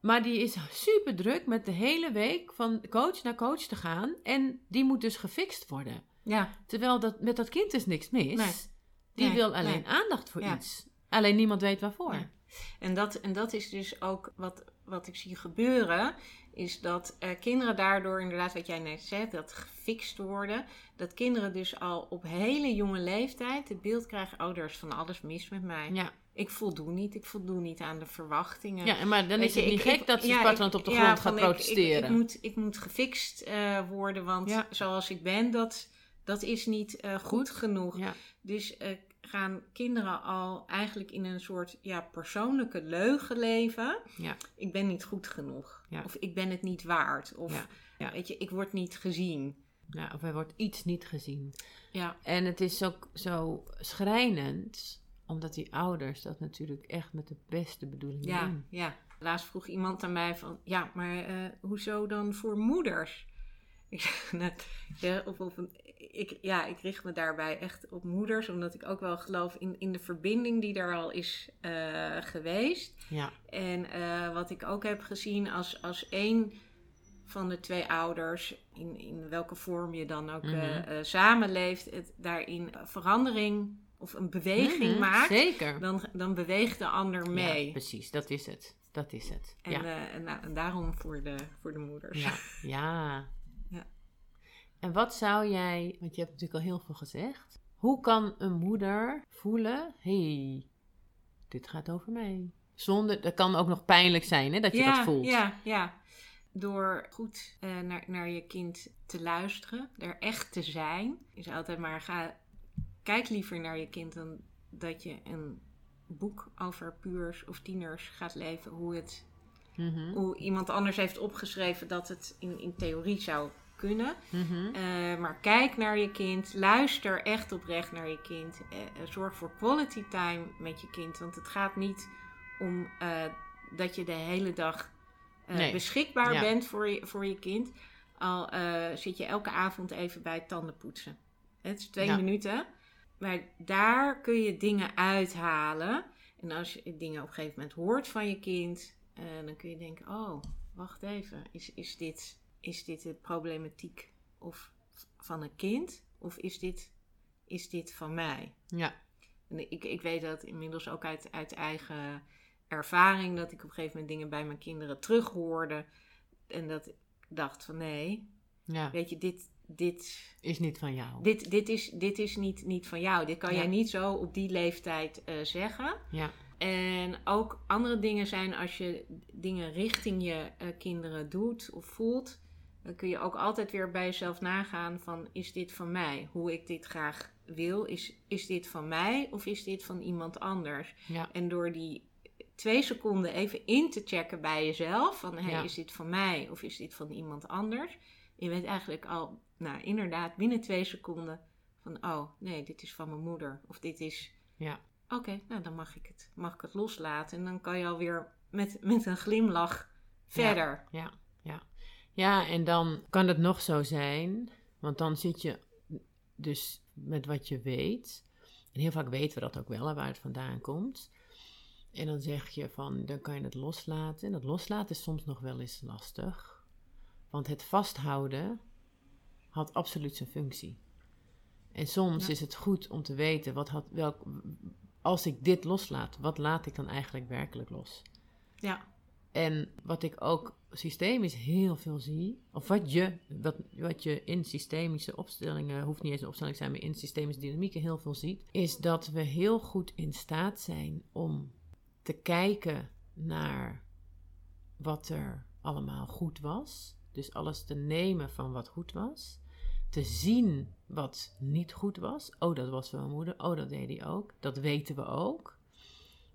Maar die is super druk met de hele week van coach naar coach te gaan. En die moet dus gefixt worden. ja, Terwijl dat, met dat kind is niks mis. Nee. Die Nee, wil alleen nee. aandacht voor Ja. iets. Alleen niemand weet waarvoor. En dat, en dat is dus ook wat, wat ik zie gebeuren. Is dat eh, kinderen daardoor, inderdaad wat jij net zei, dat gefixt worden. Dat kinderen dus al op hele jonge leeftijd het beeld krijgen... oh, er is van alles mis met mij. Ja. Ik voldoe niet, ik voldoe niet aan de verwachtingen. Ja, maar dan Weet is het je, niet ik- gek ik- dat ze ja, op de ja, grond gaat protesteren. Ik, moet, ik moet gefixt eh, worden, want Ja. zoals ik ben, dat, dat is niet eh, goed genoeg. Dus gaan kinderen al eigenlijk in een soort ja, persoonlijke leugen leven. Ja. Ik ben niet goed genoeg. Ja. Of ik ben het niet waard. Of Ja. Weet je, ik word niet gezien. Ja, of er wordt iets niet gezien. Ja, En het is ook zo schrijnend, omdat die ouders dat natuurlijk echt met de beste bedoelingen ja, doen. ja. Laatst vroeg iemand aan mij van, ja, maar eh, hoezo dan voor moeders? Ik zeg, nou, of, of een, ik, ja, ik richt me daarbij echt op moeders, omdat ik ook wel geloof in, in de verbinding die er al is eh, geweest. Ja, En eh, wat ik ook heb gezien als, als één van de twee ouders, in, in welke vorm je dan ook Mhm. eh, samenleeft, het daarin verandering of een beweging Mhm, maakt, Zeker. dan, dan beweegt de ander mee. Ja, precies, dat is het. Dat is het. en, ja. en, en daarom voor de, voor de moeders. ja. Ja. En wat zou jij, want je hebt natuurlijk al heel veel gezegd. Hoe kan een moeder voelen, hey, dit gaat over mij? Zonder, dat kan ook nog pijnlijk zijn, hè, dat je ja, dat voelt. Ja, ja. Door goed eh, naar, naar je kind te luisteren, er echt te zijn. Is altijd maar, ga, kijk liever naar je kind dan dat je een boek over puurs of tieners gaat leven. Hoe, het, Mhm, hoe iemand anders heeft opgeschreven dat het in, in theorie zou kunnen. mhm. Eh, maar kijk naar je kind. Luister echt oprecht naar je kind. Eh, eh, zorg voor quality time met je kind. Want het gaat niet om dat je de hele dag Nee. beschikbaar Ja. bent voor je, voor je kind. Al zit je elke avond even bij het tandenpoetsen. Het is twee Ja. minuten. Maar daar kun je dingen uithalen. En als je dingen op een gegeven moment hoort van je kind, dan kun je denken: oh, wacht even, is, is, dit, is dit de problematiek of van een kind? Of is dit, is dit van mij? Ja. En ik, ik weet dat inmiddels ook uit, uit eigen ervaring, dat ik op een gegeven moment dingen bij mijn kinderen terughoorde. En dat ik dacht van nee, Ja. weet je, dit, dit, Is niet van jou. dit, dit is, dit is niet, niet van jou. Dit kan Ja. jij niet zo op die leeftijd eh, zeggen. Ja. En ook andere dingen zijn als je dingen richting je eh, kinderen doet of voelt. Dan kun je ook altijd weer bij jezelf nagaan van is dit van mij? Hoe ik dit graag wil. Is, is dit van mij of is dit van iemand anders? Ja. En door die twee seconden even in te checken bij jezelf. Van hey, Ja. is dit van mij of is dit van iemand anders? Je weet eigenlijk al, nou inderdaad, binnen twee seconden van oh nee, dit is van mijn moeder. Of dit is Ja. Oké, nou dan mag ik het, mag ik het loslaten. En dan kan je alweer met, met een glimlach verder. Ja, ja. Ja, en dan kan het nog zo zijn, want dan zit je dus met wat je weet. En heel vaak weten we dat ook wel, waar het vandaan komt. En dan zeg je van, dan kan je het loslaten. En dat loslaten is soms nog wel eens lastig. Want het vasthouden had absoluut zijn functie. En soms Ja. is het goed om te weten, wat had, welk, als ik dit loslaat, wat laat ik dan eigenlijk werkelijk los? Ja, En wat ik ook systemisch heel veel zie, of wat je, wat, wat je in systemische opstellingen, hoeft niet eens een opstelling te zijn, maar in systemische dynamieken heel veel ziet, is dat we heel goed in staat zijn om te kijken naar wat er allemaal goed was. Dus alles te nemen van wat goed was. Te zien wat niet goed was. Oh, dat was mijn moeder. Oh, dat deed hij ook. Dat weten we ook.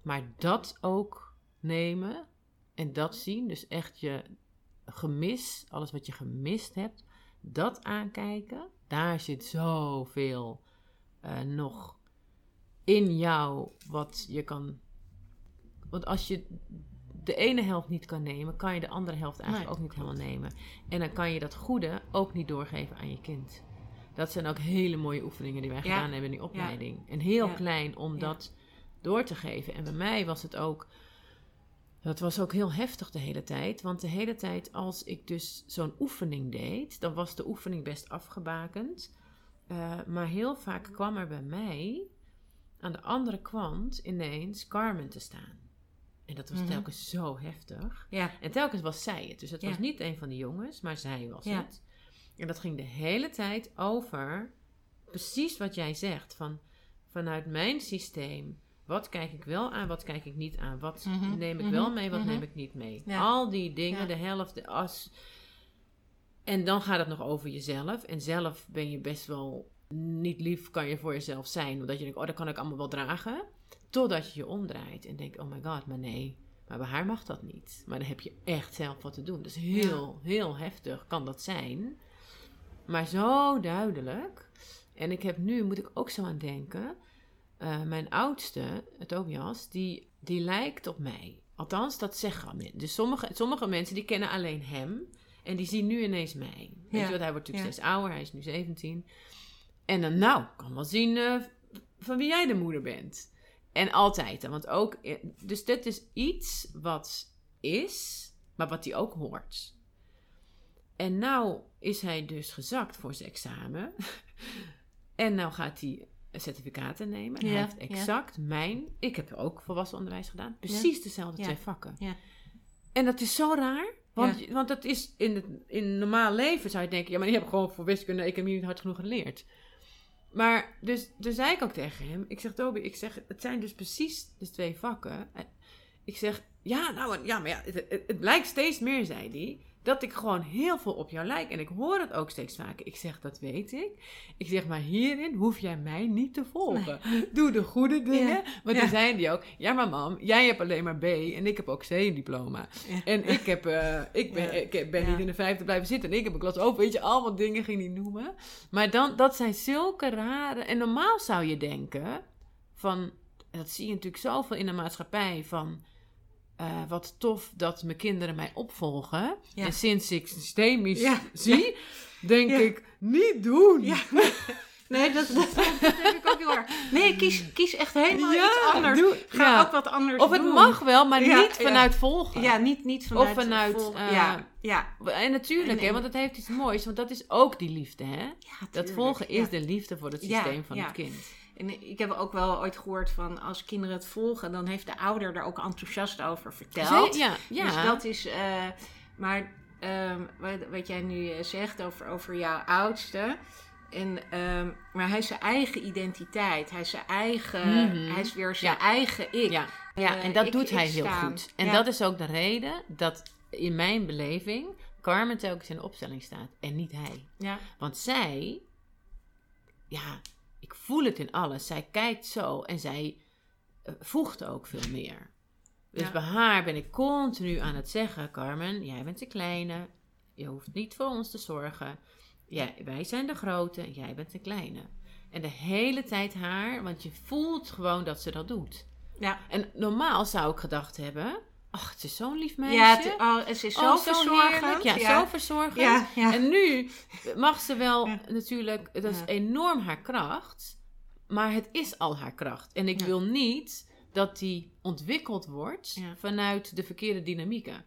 Maar dat ook nemen en dat zien, dus echt je gemis, alles wat je gemist hebt, dat aankijken. Daar zit zoveel eh, nog in jou wat je kan. Want als je de ene helft niet kan nemen, kan je de andere helft eigenlijk Nee, ook niet helemaal nemen. En dan kan je dat goede ook niet doorgeven aan je kind. Dat zijn ook hele mooie oefeningen die wij Ja. gedaan hebben in die opleiding. En heel Ja. klein om dat door te geven. En bij mij was het ook. Dat was ook heel heftig de hele tijd. Want de hele tijd als ik dus zo'n oefening deed, dan was de oefening best afgebakend. Eh, maar heel vaak kwam er bij mij aan de andere kant ineens Carmen te staan. En dat was Mhm. telkens zo heftig. ja, En telkens was zij het. Dus het Ja. was niet een van de jongens, maar zij was Ja. het. En dat ging de hele tijd over precies wat jij zegt. Van, vanuit mijn systeem, wat kijk ik wel aan, wat kijk ik niet aan? Wat Mhm, neem ik mhm, wel mee, wat mhm. neem ik niet mee? Ja. Al die dingen, Ja. de helft, de as. En dan gaat het nog over jezelf. En zelf ben je best wel niet lief, kan je voor jezelf zijn. Omdat je denkt, oh, dat kan ik allemaal wel dragen. Totdat je je omdraait en denkt, oh my god, maar nee. Maar bij haar mag dat niet. Maar dan heb je echt zelf wat te doen. Dus heel, heel heftig kan dat zijn. Maar zo duidelijk. En ik heb nu, moet ik ook zo aan denken. Eh, mijn oudste, Tobias, die, die lijkt op mij. Althans, dat zeggen mensen. Dus sommige, sommige mensen die kennen alleen hem. En die zien nu ineens mij. Weet je wat, hij wordt natuurlijk Ja. steeds ouder. Hij is nu 17. En dan, nou, kan wel zien eh, van wie jij de moeder bent. En altijd. Want ook, eh, dus dit is iets wat is, maar wat hij ook hoort. En nou is hij dus gezakt voor zijn examen. en nou gaat hij certificaten nemen. En Ja, hij heeft ja. exact mijn... Ik heb ook volwassen onderwijs gedaan. Precies dezelfde twee vakken. Ja. En dat is zo raar. Want, want dat is in het in normaal leven zou je denken... Ja, maar je hebt gewoon voor wiskunde, economie niet hard genoeg geleerd. Maar, dus, dus zei ik ook tegen hem... Ik zeg, Toby, ik zeg, het zijn dus precies de twee vakken. Eh, Ik zeg, ja, nou, ja, maar ja, het, het, het blijkt steeds meer, zei hij... Dat ik gewoon heel veel op jou lijk. En ik hoor het ook steeds vaker. Ik zeg, dat weet ik. Ik zeg, maar hierin hoef jij mij niet te volgen. Doe de goede dingen. Ja. Want Ja. toen zei hij ook... Ja, maar mam, jij hebt alleen maar B en ik heb ook C-diploma. Ja. En ik, heb, eh, ik ben, ik ben niet in de vijfde blijven zitten. En ik heb een klas open. Weet je, allemaal dingen ging hij noemen. Maar dan, dat zijn zulke rare... En normaal zou je denken van... Dat zie je natuurlijk zoveel in de maatschappij van... eh, wat tof dat mijn kinderen mij opvolgen. Ja. En sinds ik systemisch Ja. zie, denk ik, niet doen. Nee, dat, dat, dat heb ik ook heel erg. Nee, kies, kies echt helemaal Ja, iets anders. doe- Ga ja. ook wat anders Of het doen. mag wel, maar Ja, niet vanuit volgen. Ja, niet, niet vanuit... Of vanuit, vol- eh, ja, ja. En natuurlijk, hè, want het heeft iets moois, want dat is ook die liefde, hè? Ja, Dat volgen is de liefde voor het systeem van het kind. En ik heb ook wel ooit gehoord van als kinderen het volgen, dan heeft de ouder er ook enthousiast over verteld. Ja, ja. Dus dat is. eh, maar ehm, wat, wat jij nu eh, zegt over, over jouw oudste. En, ehm, maar hij is zijn eigen identiteit. Hij is zijn eigen. Mhm. Hij is weer zijn Ja. eigen ik. Ja, ja Eh, en dat ik- doet ik hij heel goed. En Ja. dat is ook de reden dat in mijn beleving Carmen telkens in de opstelling staat en niet hij. Ja. Want zij, ja, ik voel het in alles. Zij kijkt zo en zij eh, voegt ook veel meer. Dus Ja. bij haar ben ik continu aan het zeggen: Carmen, jij bent de kleine. Je hoeft niet voor ons te zorgen. Jij, wij zijn de grote en jij bent de kleine. En de hele tijd haar, want je voelt gewoon dat ze dat doet. Ja. En normaal zou ik gedacht hebben: ach, het is zo'n lief meisje. Ja, het, oh, het is zo Oh, verzorgend. Ja, ja. zo verzorgend. Ja, ja. En nu mag ze wel natuurlijk, dat is enorm haar kracht, maar het is al haar kracht. En ik wil niet dat die ontwikkeld wordt vanuit de verkeerde dynamieken.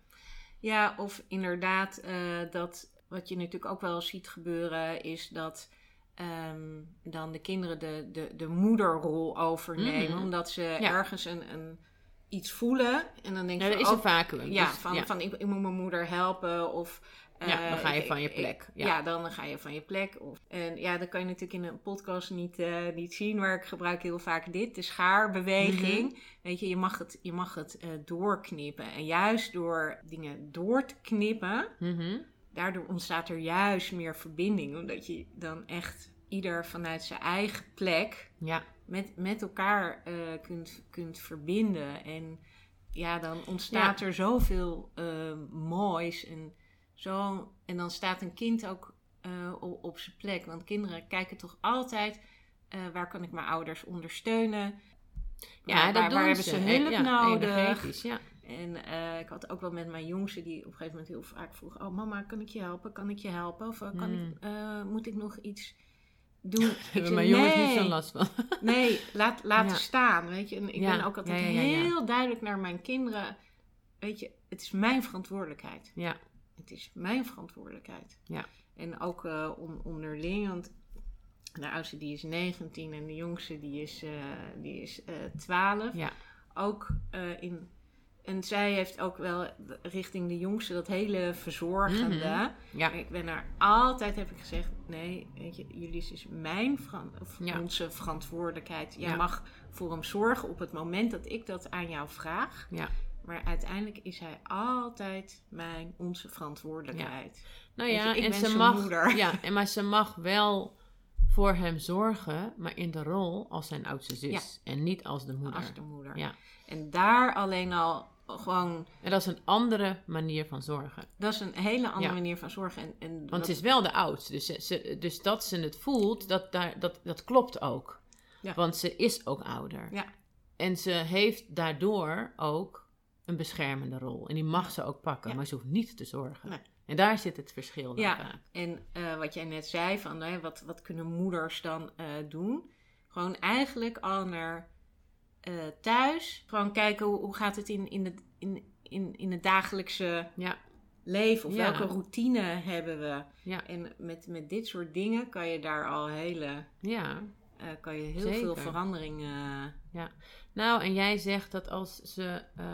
Ja, of inderdaad, eh, dat wat je natuurlijk ook wel ziet gebeuren, is dat ehm, dan de kinderen de, de, de moederrol overnemen. Mhm. Omdat ze ergens een, een, iets voelen. En dan denk Ja, je er is van, een vacuüm. ja, Dus, van, ja. van ik, ik moet mijn moeder helpen. Of, Ja, eh, dan ga je ik- van je plek, Ja. ja. dan ga je van je plek. Of, en ja, dat kan je natuurlijk in een podcast niet, eh, niet zien. Maar ik gebruik heel vaak dit, de schaarbeweging. Mhm. Weet je, je mag het, je mag het eh, doorknippen. En juist door dingen door te knippen, Mhm. daardoor ontstaat er juist meer verbinding. Omdat je dan echt ieder vanuit zijn eigen plek ja. Met, met elkaar eh, kunt, kunt verbinden. En ja, dan ontstaat er zoveel eh, moois. En, zo, en dan staat een kind ook eh, op, op zijn plek. Want kinderen kijken toch altijd... waar kan ik mijn ouders ondersteunen? Ja, waar, dat waar, hebben ze. hulp ja, nodig? ja. En ik had ook wel met mijn jongste die op een gegeven moment heel vaak vroeg: Oh, mama, kan ik je helpen? Kan ik je helpen? Of kan Hmm. ik, moet ik nog iets Hebben zei, mijn jongens niet zo'n last van. Nee, laat, Ja. staan. Weet je, en ik Ja, ben ook altijd ja, heel duidelijk naar mijn kinderen. Weet je, het is mijn verantwoordelijkheid. Ja, Het is mijn verantwoordelijkheid. Ja. En ook eh, on- onderling, want de oudste die is 19 en de jongste die is, eh, die is eh 12 ja. ook in. En zij heeft ook wel richting de jongste dat hele verzorgende. Mhm. Ja. Ik ben daar altijd, heb ik gezegd, nee, weet je, jullie is mijn veran- of Ja. onze verantwoordelijkheid. Jij Ja. mag voor hem zorgen op het moment dat ik dat aan jou vraag. Ja. Maar uiteindelijk is hij altijd mijn, onze verantwoordelijkheid. Nou ja, je, ik en ben ze mag, moeder. ja, en maar ze mag wel voor hem zorgen, maar in de rol als zijn oudste zus en niet als de moeder. Als de moeder. Ja. En daar alleen al gewoon, En dat is een andere manier van zorgen. dat is een hele andere Ja. manier van zorgen. En, en Want wat- ze is wel de oudste, dus, ze, dus dat ze het voelt, dat, daar, dat, dat klopt ook. Ja. Want ze is ook ouder. Ja. En ze heeft daardoor ook een beschermende rol. En die mag ze ook pakken, Ja. maar ze hoeft niet te zorgen. Nee. En daar zit het verschil Ja. vaak. En eh, wat jij net zei, van hè, wat, wat kunnen moeders dan eh, doen? Gewoon eigenlijk al naar eh, thuis. Gewoon kijken hoe, hoe gaat het in, in, het, in, in, in het dagelijkse Ja, leven. Of Ja. welke routine hebben we? ja, En met, met dit soort dingen kan je daar al hele, ja. eh, kan je heel Zeker. veel veranderingen. Nou, en jij zegt dat als ze, eh,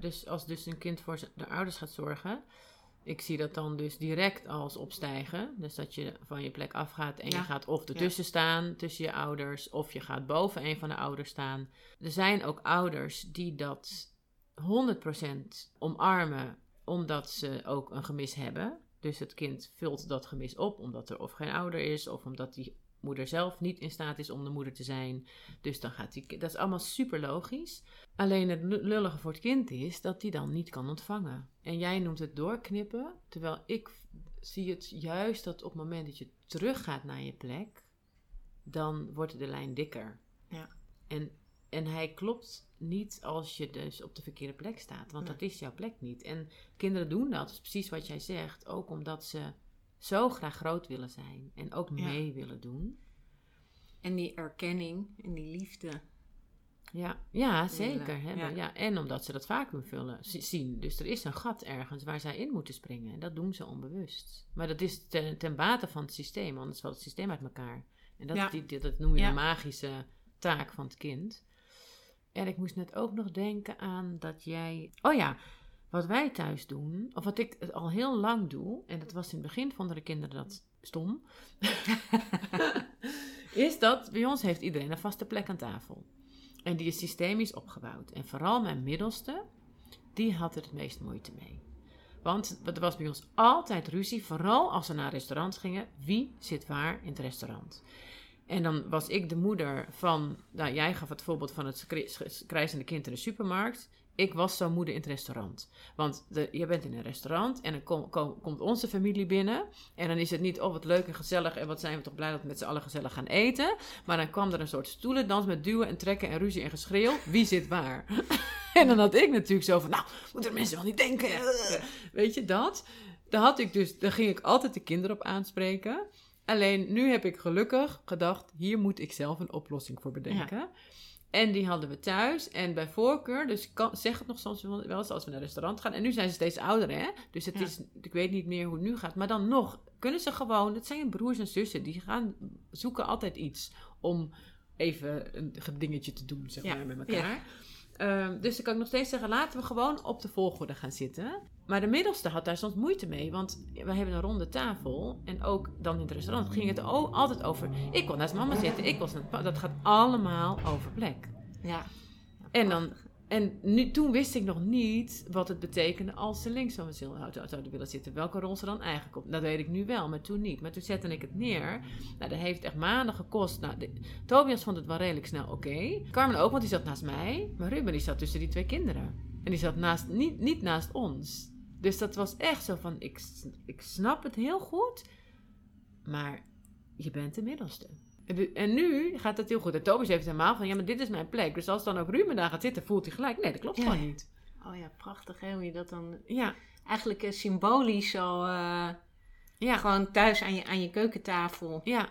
dus als dus een kind voor zijn- de ouders gaat zorgen, ik zie dat dan dus direct als opstijgen. Dus dat je van je plek afgaat en Ja. je gaat of ertussen staan tussen je ouders, of je gaat boven een van de ouders staan. Er zijn ook ouders die dat 100% omarmen, omdat ze ook een gemis hebben. Dus het kind vult dat gemis op, omdat er of geen ouder is, of omdat die moeder zelf niet in staat is om de moeder te zijn. Dus dan gaat die, dat is allemaal super logisch. Alleen het lu- lullige voor het kind is dat die dan niet kan ontvangen. En jij noemt het doorknippen, terwijl ik zie het juist dat op het moment dat je teruggaat naar je plek, dan wordt de lijn dikker. Ja. En, en hij klopt niet als je dus op de verkeerde plek staat, want Nee. dat is jouw plek niet. En kinderen doen dat, dat is precies wat jij zegt, ook omdat ze zo graag groot willen zijn en ook Ja. mee willen doen. En die erkenning en die liefde. Ja, ja zeker. Hè? Ja. Ja. En omdat ze dat vaak vullen, zien. Dus er is een gat ergens waar zij in moeten springen. En dat doen ze onbewust. Maar dat is ten, ten bate van het systeem, anders valt het systeem uit elkaar. En dat, Ja. die, die- dat noem je de magische taak van het kind. En ik moest net ook nog denken aan dat jij... Oh ja, wat wij thuis doen, of wat ik al heel lang doe... en dat was in het begin vonden de kinderen dat stom... is dat bij ons heeft iedereen een vaste plek aan tafel. En die is systemisch opgebouwd. En vooral mijn middelste, die had er het meest moeite mee. Want er was bij ons altijd ruzie, vooral als we naar restaurants gingen. Wie zit waar in het restaurant? En dan was ik de moeder van, nou jij gaf het voorbeeld van het krijzende kind in de supermarkt. Ik was zo'n moeder in het restaurant. Want de, je bent in een restaurant en dan kom- kom- komt onze familie binnen. En dan is het niet, oh wat leuk en gezellig en wat zijn we toch blij dat we met z'n allen gezellig gaan eten. Maar dan kwam er een soort stoelendans met duwen en trekken en ruzie en geschreeuw. Wie zit waar? en dan had ik natuurlijk zo van, nou, moeten mensen wel niet denken. Weet je dat? Daar, had ik dus, daar ging ik altijd de kinderen op aanspreken. Alleen nu heb ik gelukkig gedacht, hier moet ik zelf een oplossing voor bedenken. En die hadden we thuis. En bij voorkeur, dus kan, zeg het nog soms wel eens als we naar een restaurant gaan. En nu zijn ze steeds ouder, hè? Dus het Ja. is, ik weet niet meer hoe het nu gaat. Maar dan nog, kunnen ze gewoon, het zijn broers en zussen, die gaan zoeken altijd iets om even een dingetje te doen, zeg Ja. maar, met elkaar. Ehm, dus dan kan ik nog steeds zeggen, laten we gewoon op de volgorde gaan zitten. Maar de middelste had daar soms moeite mee, want we hebben een ronde tafel. En ook dan in het restaurant ging het altijd over, ik wil naast mama zitten, ik pa. Dat gaat allemaal over plek. Ja. En, dan, en nu, toen wist ik nog niet wat het betekende als ze links van zou- zouden willen zitten. Welke rol ze dan eigenlijk op. Dat weet ik nu wel, maar toen niet. Maar toen zette ik het neer. Nou, dat heeft echt maanden gekost. Nou, Tobias vond het wel redelijk snel oké. Carmen ook, want die zat naast mij. Maar Ruben die zat tussen die twee kinderen. En die zat naast, niet, niet naast ons. Dus dat was echt zo van, ik, ik snap het heel goed. Maar je bent de middelste. En nu gaat het heel goed. En Tobias heeft helemaal van, ja, maar dit is mijn plek. Dus als dan ook Ruben daar gaat zitten, voelt hij gelijk. Nee, dat klopt Ja. gewoon niet. Oh ja, prachtig hè, hoe je dat dan Ja, eigenlijk eh, symbolisch al eh, ja, gewoon thuis aan je, aan je keukentafel ja,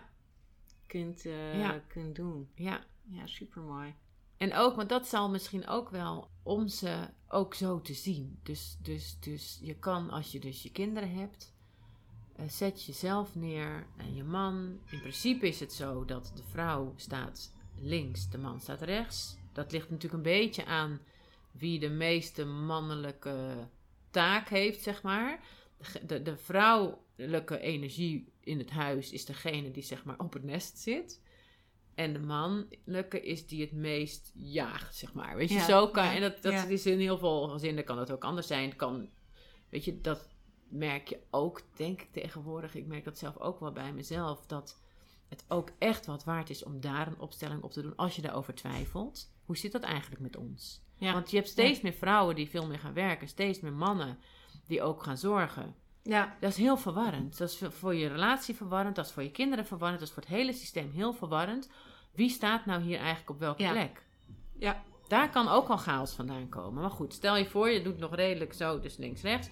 kunt, eh, Ja. kunt doen. ja. Ja, super mooi. En ook, want dat zal misschien ook wel om ze ook zo te zien. Dus, dus, dus je kan, als je dus je kinderen hebt, zet jezelf neer en je man. In principe is het zo dat de vrouw staat links, de man staat rechts. Dat ligt natuurlijk een beetje aan wie de meeste mannelijke taak heeft, zeg maar. De, de, vrouwelijke energie in het huis is degene die zeg maar op het nest zit. En de mannelijke is die het meest jaagt, zeg maar. Weet je, Ja, zo kan... ja, En dat, dat ja. is in heel veel gezinnen kan dat ook anders zijn. Het kan, weet je, dat merk je ook, denk ik tegenwoordig. Ik merk dat zelf ook wel bij mezelf. Dat het ook echt wat waard is om daar een opstelling op te doen. Als je daarover twijfelt. Hoe zit dat eigenlijk met ons? Ja. Want je hebt steeds meer vrouwen die veel meer gaan werken. Steeds meer mannen die ook gaan zorgen. Ja, Dat is heel verwarrend. Dat is voor- voor je relatie verwarrend. Dat is voor je kinderen verwarrend. Dat is voor het hele systeem heel verwarrend. Wie staat nou hier eigenlijk op welke Ja. plek? ja, Daar kan ook al chaos vandaan komen. Maar goed, stel je voor, je doet nog redelijk zo, dus links-rechts.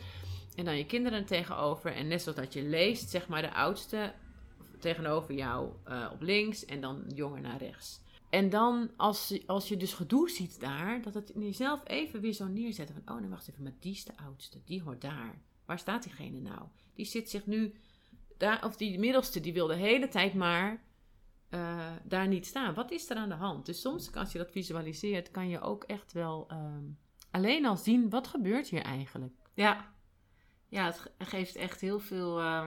En dan je kinderen tegenover. En net zoals dat je leest, zeg maar de oudste tegenover jou eh, op links. En dan jonger naar rechts. En dan, als, als je dus gedoe ziet daar, dat het in jezelf even weer zo neerzetten. Van, oh nee, wacht even, maar die is de oudste. Die hoort daar. Waar staat diegene nou? Die zit zich nu, daar, of die middelste, die wil de hele tijd maar eh, daar niet staan. Wat is er aan de hand? Dus soms, als je dat visualiseert, kan je ook echt wel ehm, alleen al zien, wat gebeurt hier eigenlijk? ja. Ja, het ge- geeft echt heel veel eh,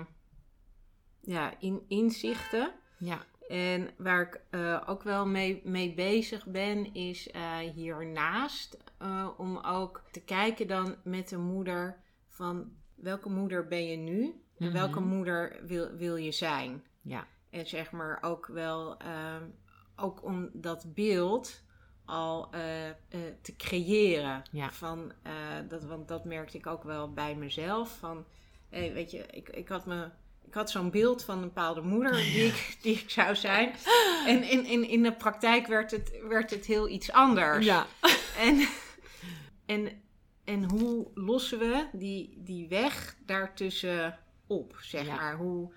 ja, in, inzichten. Ja, En waar ik eh, ook wel mee, mee bezig ben, is eh, hiernaast eh, om ook te kijken dan met de moeder van welke moeder ben je nu en Mhm. welke moeder wil, wil je zijn. ja, En zeg maar ook wel, ehm, ook om dat beeld al eh, eh, te creëren. Ja. Van, eh, dat, want dat merkte ik ook wel bij mezelf. Van, weet je, ik, ik had me... Ik had zo'n beeld van een bepaalde moeder die ik, die ik zou zijn. En in, in, in de praktijk werd het, werd het heel iets anders. ja, En, en, en hoe lossen we die, die weg daartussen op, zeg Ja. maar? Hoe,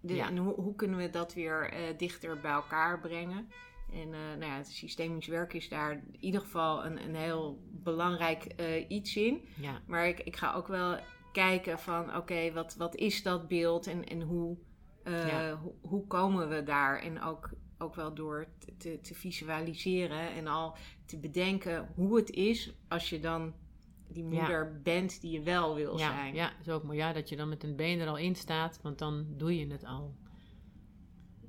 De, Ja. En hoe, hoe kunnen we dat weer dichter bij elkaar brengen? En eh, nou ja, het systemisch werk is daar in ieder geval een, een heel belangrijk eh, iets in. Ja, Maar ik, ik ga ook wel kijken van, oké, wat, wat is dat beeld en, en hoe, eh, Ja. hoe, hoe komen we daar? En ook, ook wel door te, te, visualiseren en al te bedenken hoe het is als je dan die Ja. moeder bent die je wel wil zijn. ja, is ook mooi. Ja, dat je dan met een been er al in staat, want dan doe je het al.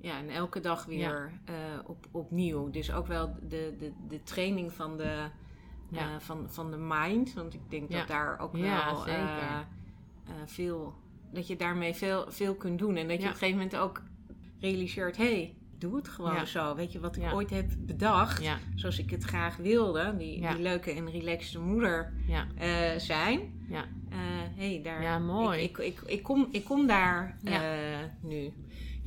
Ja, en elke dag weer eh, op, opnieuw. Dus ook wel de, de, de training van de, Ja. eh, van, van de mind. Want ik denk Ja. dat daar ook wel eh, veel... Dat je daarmee veel, veel kunt doen. En dat je op een gegeven moment ook realiseert... Hé, hey, doe het gewoon Ja. zo. Weet je, wat ik Ja. ooit heb bedacht... Ja, Zoals ik het graag wilde. Die, die leuke en relaxte moeder zijn. ja. Hey, daar, Ja, mooi. Ik, ik, ik, ik, kom, ik kom daar Ja. nu.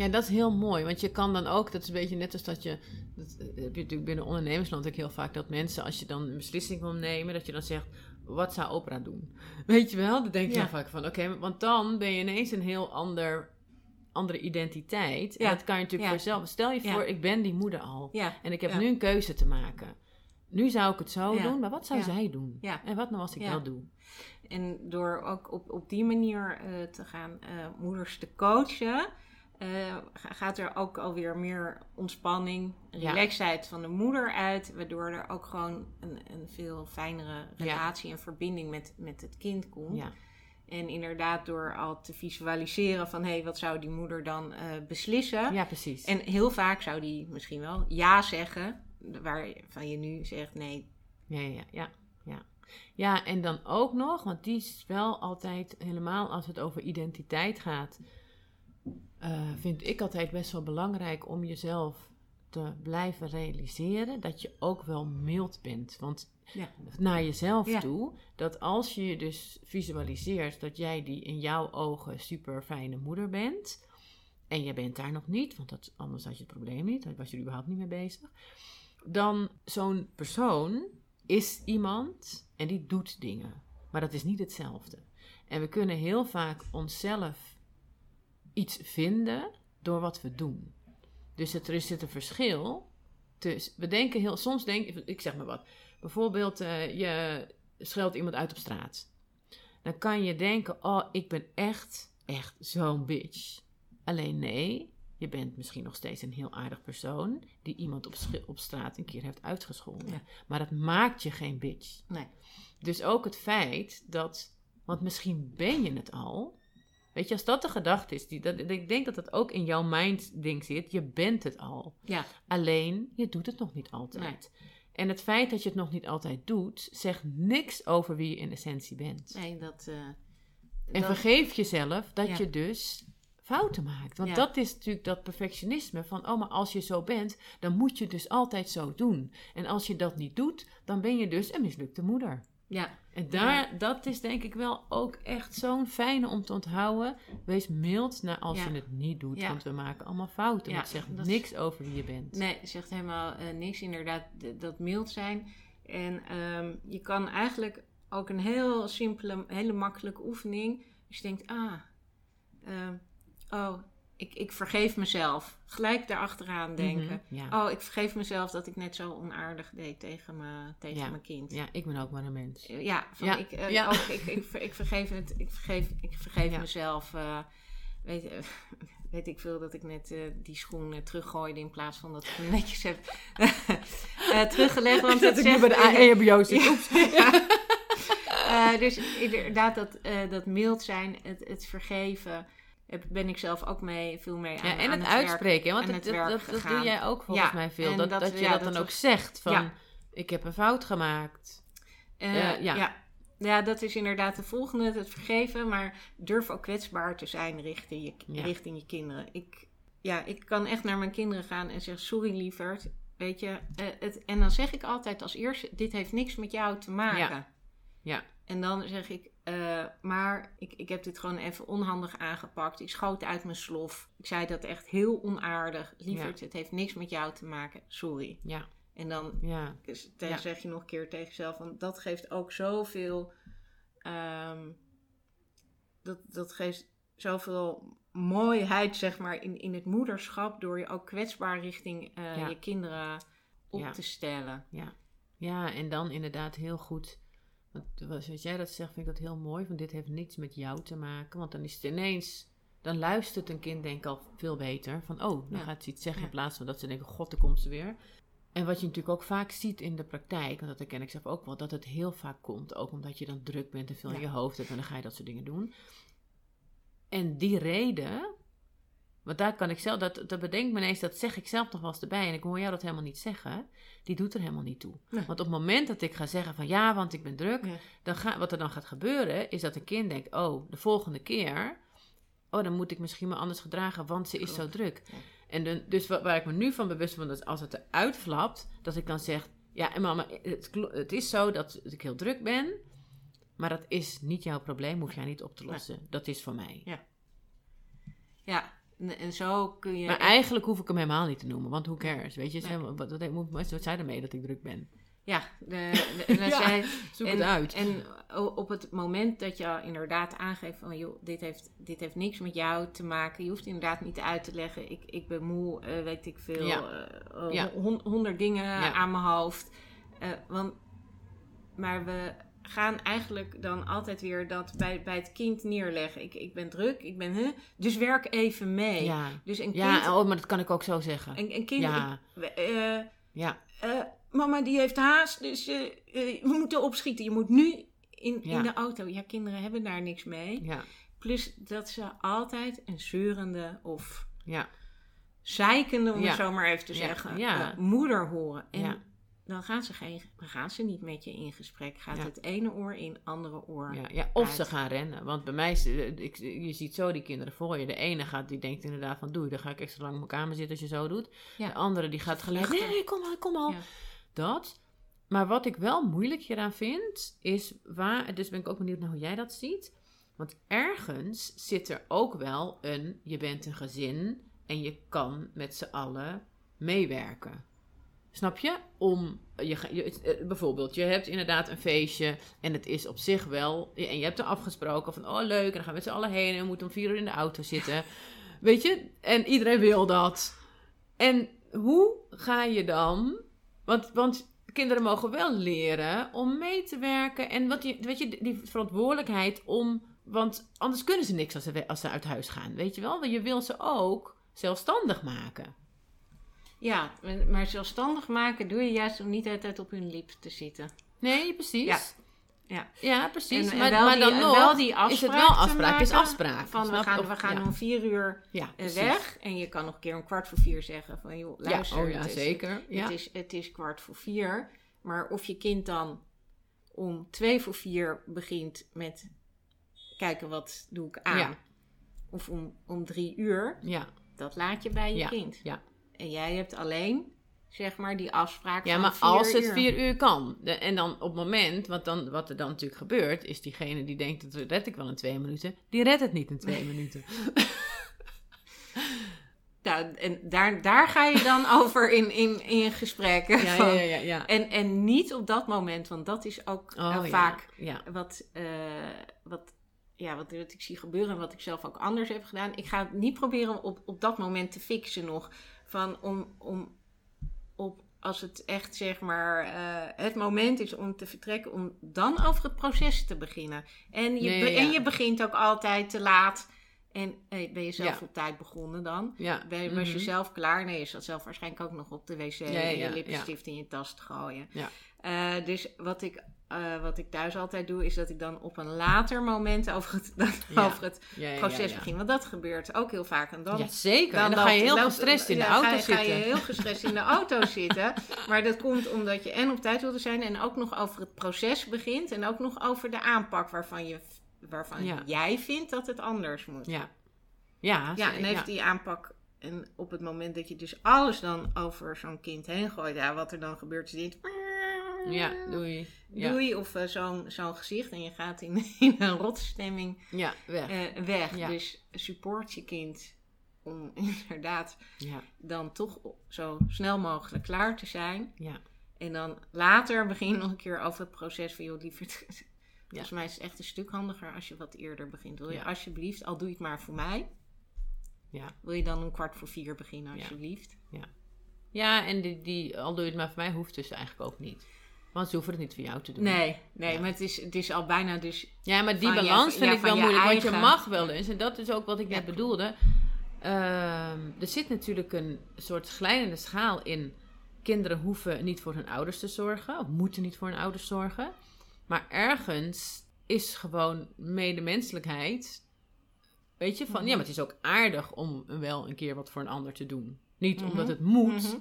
Ja, dat is heel mooi. Want je kan dan ook, dat is een beetje net als dat je. Dat heb je natuurlijk binnen ondernemersland ook heel vaak. Dat mensen, als je dan een beslissing wil nemen, dat je dan zegt: wat zou opera doen? Weet je wel? Dan denk je Ja. dan vaak van: oké, want dan ben je ineens een heel ander, andere identiteit. En Ja. dat kan je natuurlijk Ja. voor jezelf. Stel je Ja. voor, ik ben die moeder al. Ja, En ik heb nu een keuze te maken. Nu zou ik het zo doen, maar wat zou zij doen? Ja. En wat nou als ik dat doe? En door ook op, op die manier eh, te gaan eh, moeders te coachen, eh, ga- gaat er ook alweer meer ontspanning, Ja. relaxedheid van de moeder uit. Waardoor er ook gewoon een, een veel fijnere relatie en verbinding met, met het kind komt. Ja, En inderdaad door al te visualiseren van hé, hey, wat zou die moeder dan eh, beslissen? ja precies. En heel vaak zou die misschien wel ja zeggen, waarvan je nu zegt nee. Ja, ja, ja, ja. Ja, en dan ook nog, want die is wel altijd, helemaal als het over identiteit gaat, eh, vind ik altijd best wel belangrijk om jezelf te blijven realiseren dat je ook wel mild bent. Want Ja. naar jezelf Ja. toe, dat als je je dus visualiseert dat jij die in jouw ogen super fijne moeder bent, en je bent daar nog niet, want dat, anders had je het probleem niet, dan was je er überhaupt niet mee bezig, dan zo'n persoon is iemand en die doet dingen. Maar dat is niet hetzelfde. En we kunnen heel vaak onszelf iets vinden door wat we doen. Dus het, er is het een verschil. tussen we denken heel, soms denk ik, zeg maar wat. Bijvoorbeeld, eh, je scheldt iemand uit op straat. Dan kan je denken, oh, ik ben echt, echt zo'n bitch. Alleen nee, je bent misschien nog steeds een heel aardig persoon die iemand op, op straat een keer heeft uitgescholden. Ja. Maar dat maakt je geen bitch. Nee. Dus ook het feit dat, want misschien ben je het al. Weet je, als dat de gedachte is, die, dat, ik denk dat dat ook in jouw mind-ding zit. Je bent het al. Ja, Alleen, je doet het nog niet altijd. En het feit dat je het nog niet altijd doet, zegt niks over wie je in essentie bent. nee, dat... eh, En dat- vergeef jezelf dat Ja. je dus fouten maakt. Want Ja. dat is natuurlijk dat perfectionisme van, oh, maar als je zo bent, dan moet je dus altijd zo doen. En als je dat niet doet, dan ben je dus een mislukte moeder. Ja, En daar, dat is denk ik wel ook echt zo'n fijne om te onthouden. Wees mild naar als Ja. je het niet doet, Ja. want we maken allemaal fouten. Het zegt is- niks over wie je bent. nee, het zegt helemaal eh, niks. Inderdaad, dat mild zijn. En ehm, je kan eigenlijk ook een heel simpele, hele makkelijke oefening. Als je denkt, ah, ehm, oh, ik, ik vergeef mezelf. Gelijk daarachteraan denken. Mhm, ja. Oh, ik vergeef mezelf dat ik net zo onaardig deed tegen, me, tegen Ja. mijn kind. ja, ik ben ook maar een mens. Ja, van Ja, Ik, eh, ook, ik, ik, ver- ik vergeef het. Ik vergeef, ik vergeef mezelf. eh, weet, eh, weet ik veel dat ik net eh, die schoen eh, teruggooide in plaats van dat ik hem netjes heb eh, teruggelegd. Want dat het ik nu bij de EHBO zit. Ja. Eh, dus inderdaad, dat, eh, dat mild zijn, het, het vergeven, ben ik zelf ook mee, veel mee aan, Ja, en aan het, uitspreken. Want dat, het dat, doe jij ook volgens Ja, mij veel. Dat, dat- dat je ja, dat, dan ook zegt van... Ik heb een fout gemaakt. Eh, ja. ja. dat is inderdaad de volgende, het vergeven. Maar durf ook kwetsbaar te zijn richting je, richting je kinderen. Ik, ja, ik kan echt naar mijn kinderen gaan en zeggen, sorry lieverd. Weet je, eh, het, en dan zeg ik altijd als eerste, dit heeft niks met jou te maken. Ja. Ja. En dan zeg ik, eh, maar ik, ik heb dit gewoon even onhandig aangepakt. Ik schoot uit mijn slof. Ik zei dat echt heel onaardig. Lieverd, het heeft niks met jou te maken. Sorry. Ja, En dan ja, dus te- zeg je nog een keer tegen jezelf, want dat geeft ook zoveel. ehm, dat, dat geeft zoveel mooiheid, zeg maar, in, in het moederschap. Door je ook kwetsbaar richting eh, je kinderen op te stellen. Ja. ja, en dan inderdaad heel goed. Want zoals jij dat zegt, vind ik dat heel mooi. Want dit heeft niets met jou te maken. Want dan is het ineens. Dan luistert een kind denk ik al veel beter. Van oh, dan Ja. gaat ze iets zeggen. Ja. In plaats van dat ze denken, god, daar komt ze weer. En wat je natuurlijk ook vaak ziet in de praktijk. Want dat herken ik zelf ook wel. Dat het heel vaak komt. Ook omdat je dan druk bent en veel in je hoofd hebt. En dan ga je dat soort dingen doen. En die reden. Want daar kan ik zelf, dat, dat bedenkt me ineens, dat zeg ik zelf nog wel eens erbij. En ik hoor jou dat helemaal niet zeggen. Die doet er helemaal niet toe. Nee. Want op het moment dat ik ga zeggen van ja, want ik ben druk. Ja. Dan ga, wat er dan gaat gebeuren, is dat een kind denkt, oh, de volgende keer. Oh, dan moet ik misschien me anders gedragen, want ze is zo druk. Ja. En de, dus wa- waar ik me nu van bewust ben, dat als het eruit flapt, dat ik dan zeg, ja, en mama, het, is zo dat ik heel druk ben. Maar dat is niet jouw probleem, hoef jij niet op te lossen. Dat is voor mij. Ja, en, en zo kun je... Maar eigenlijk hoef ik hem helemaal niet te noemen, want who cares? Weet je, Nee. wat, wat, wat, wat zei ermee dat ik druk ben? Ja, de, Ja, Zoek en, het uit. En op het moment dat je inderdaad aangeeft van... joh, dit heeft, dit heeft niks met jou te maken. Je hoeft inderdaad niet uit te leggen. Ik, ik ben moe, eh, weet ik veel. Ja. eh, eh, Ja. hon- honderd dingen aan mijn hoofd. Want, maar we gaan eigenlijk dan altijd weer dat bij, bij het kind neerleggen. Ik, ik ben druk, ik ben... Huh, dus werk even mee. ja, Dus een kind... ja oh, maar dat kan ik ook zo zeggen. een, een kind Ja. eh, Ja, eh, mama die heeft haast, dus eh, we moeten opschieten. Je moet nu in, Ja. in de auto. Ja, kinderen hebben daar niks mee. ja, Plus dat ze altijd een zeurende of ja. zeikende, om het zo maar even te zeggen, moeder horen. En Ja. Dan, gaan ze geen, dan gaan ze niet met je in gesprek. Gaat Ja. het ene oor in, andere oor. Ja, ja, of uit. ze gaan rennen. Want bij mij, eh, ik, je ziet zo die kinderen voor je. De ene gaat, die denkt inderdaad van, doei, dan ga ik extra lang op mijn kamer zitten als je zo doet. Ja. De andere die gaat gelijk, nee, nee, kom al, kom al. Dat. Maar wat ik wel moeilijk hieraan vind, is waar, dus ben ik ook benieuwd naar hoe jij dat ziet. Want ergens zit er ook wel een, je bent een gezin en je kan met z'n allen meewerken. Snap je? Om, je, eh, bijvoorbeeld, je hebt inderdaad een feestje en het is op zich wel, en je hebt er afgesproken van, oh leuk, en dan gaan we met z'n allen heen en we moeten om vier uur in de auto zitten. Weet je? En iedereen wil dat. En hoe ga je dan, want, want kinderen mogen wel leren om mee te werken en wat je, weet je, die verantwoordelijkheid om, want anders kunnen ze niks als ze, als ze uit huis gaan, weet je wel? Want je wil ze ook zelfstandig maken. Ja, maar zelfstandig maken doe je juist om niet altijd op hun lip te zitten. Nee, precies. Ja. Ja. Ja, precies. En- en maar, wel maar die- dan nog wel die is het afspraak wel afspraak. Is afspraak. Van we snap gaan, we gaan ja. om vier uur Ja, eh, weg. En je kan nog een keer om kwart voor vier zeggen van joh, Ja, luister. oh ja, het is, zeker. Ja. Het, is, het is kwart voor vier. Maar of je kind dan om twee voor vier begint met kijken wat doe ik aan. Ja. Of om, om drie uur, ja, dat laat je bij je Ja, kind. ja. En jij hebt alleen, zeg maar, die afspraak ja, van maar vier als het uur. vier uur kan. De- en dan op het moment, want dan, wat er dan natuurlijk gebeurt, is diegene die denkt, dat red ik wel in twee minuten, die redt het niet in twee minuten. Nou, en daar, daar ga je dan over in, in, in gesprekken. Ja, van- ja, ja, ja. En, en niet op dat moment, want dat is ook Oh, eh, vaak Ja, wat, eh, wat, ja, wat, wat ik zie gebeuren en wat ik zelf ook anders heb gedaan. Ik ga het niet proberen op, op dat moment te fixen nog. Van om, om op, als het echt zeg maar eh, het moment is om te vertrekken, om dan over het proces te beginnen. En je, Nee, be- ja. en je begint ook altijd te laat. En ben je zelf Ja. op tijd begonnen dan? ja. Ben, was je Mhm. zelf klaar? Nee, je zat zelf waarschijnlijk ook nog op de wc Ja, en ja, je lippenstift in je tas te gooien. Ja. Eh, dus wat ik, eh, wat ik thuis altijd doe, is dat ik dan op een later moment over het, Ja. over het Ja, ja, ja, proces ja. begin. Want dat gebeurt ook heel vaak. En dan, Ja, zeker. dan en dan ga je heel loopt- gestrest in de ja, auto ga je, zitten. Ga je heel gestrest in de auto zitten. Maar dat komt omdat je en op tijd wilde zijn en ook nog over het proces begint. En ook nog over de aanpak waarvan, je, waarvan Ja. jij vindt dat het anders moet. Ja. Ja, Ja, en heeft die aanpak. En op het moment dat je dus alles dan over zo'n kind heen gooit, ja, wat er dan gebeurt, is dit. Ja, doei. Ja, Doei, of eh, zo'n zo'n gezicht en je gaat in, in een rotstemming ja weg. eh, weg. Ja. Dus support je kind om inderdaad Ja, dan toch zo snel mogelijk klaar te zijn. ja. En dan later begin je nog een keer over het proces van, joh, lieverd. Volgens mij is het echt een stuk handiger als je wat eerder begint. Wil je alsjeblieft, al doe je het maar voor mij. Ja. Wil je dan om kwart voor vier beginnen, alsjeblieft? Ja, ja en die, die, al doe je het maar voor mij, hoeft dus eigenlijk ook niet. Want ze hoeven het niet voor jou te doen. Nee, nee maar het is, het is al bijna dus... Ja, maar die balans vind ik wel moeilijk. Want je mag wel eens, en dat is ook wat ik net bedoelde. Ehm, er zit natuurlijk een soort glijdende schaal in. Kinderen hoeven niet voor hun ouders te zorgen, of moeten niet voor hun ouders zorgen. Maar ergens is gewoon medemenselijkheid. Weet je, van ja, maar het is ook aardig om wel een keer wat voor een ander te doen. Niet omdat mhm. het moet, mhm.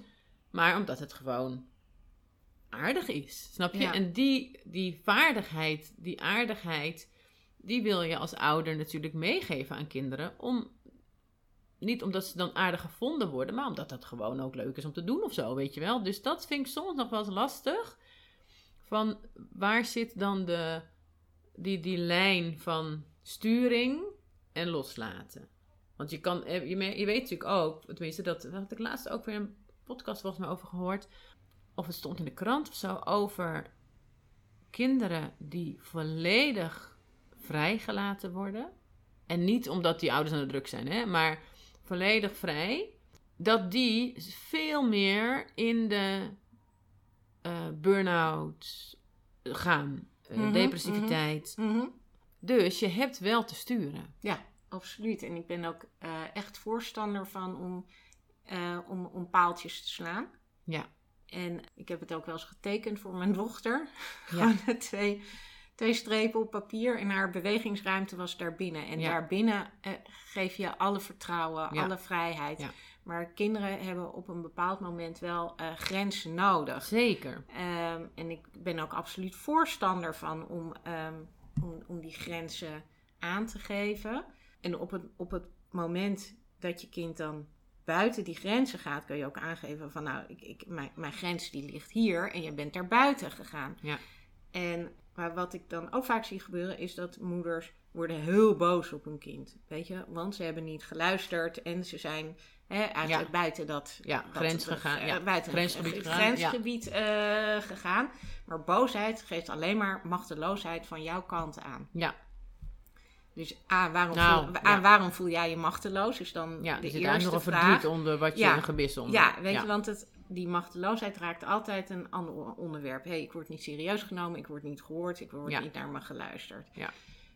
maar omdat het gewoon aardig is. Snap je? En die, die vaardigheid, die aardigheid, die wil je als ouder natuurlijk meegeven aan kinderen. Om, niet omdat ze dan aardig gevonden worden, maar omdat dat gewoon ook leuk is om te doen of zo, weet je wel. Dus dat vind ik soms nog wel eens lastig. Van waar zit dan de, die, die lijn van sturing en loslaten? Want je kan, je, je weet natuurlijk ook, tenminste, dat, dat had ik laatst ook weer een podcast volgens mij over gehoord of het stond in de krant of zo, over kinderen die volledig vrijgelaten worden. En niet omdat die ouders aan de druk zijn, hè, maar volledig vrij. Dat die veel meer in de uh, burn-out gaan, uh, depressiviteit. Mhm, mhm. Dus je hebt wel te sturen. Ja, absoluut. En ik ben ook uh, echt voorstander van om, om, om paaltjes te slaan. Ja. En ik heb het ook wel eens getekend voor mijn dochter. Ja. twee, twee strepen op papier en haar bewegingsruimte was daarbinnen. En ja. daarbinnen eh, geef je alle vertrouwen, alle vrijheid. Ja. Maar kinderen hebben op een bepaald moment wel uh, grenzen nodig. Zeker. Um, en ik ben ook absoluut voorstander van om, um, om, om die grenzen aan te geven. En op het, op het moment dat je kind dan buiten die grenzen gaat, kun je ook aangeven van nou, ik, ik, mijn, mijn grens die ligt hier en je bent daar buiten gegaan. Ja. En maar wat ik dan ook vaak zie gebeuren is dat moeders worden heel boos op hun kind. Weet je, want ze hebben niet geluisterd en ze zijn eigenlijk buiten dat, ja, grens gegaan. Ja, buiten grensgebied, grensgebied uh, gegaan. Maar boosheid geeft alleen maar machteloosheid van jouw kant aan. Ja, dus A, waarom, nou, voel, waarom voel jij je machteloos? Dus dan ja, de er eerste nog een vraag. verdriet onder wat je een gebis onder. Ja, weet je, want het, die machteloosheid raakt altijd een ander onderwerp. Hé, hey, ik word niet serieus genomen, ik word niet gehoord, ik word niet naar me geluisterd. Ja.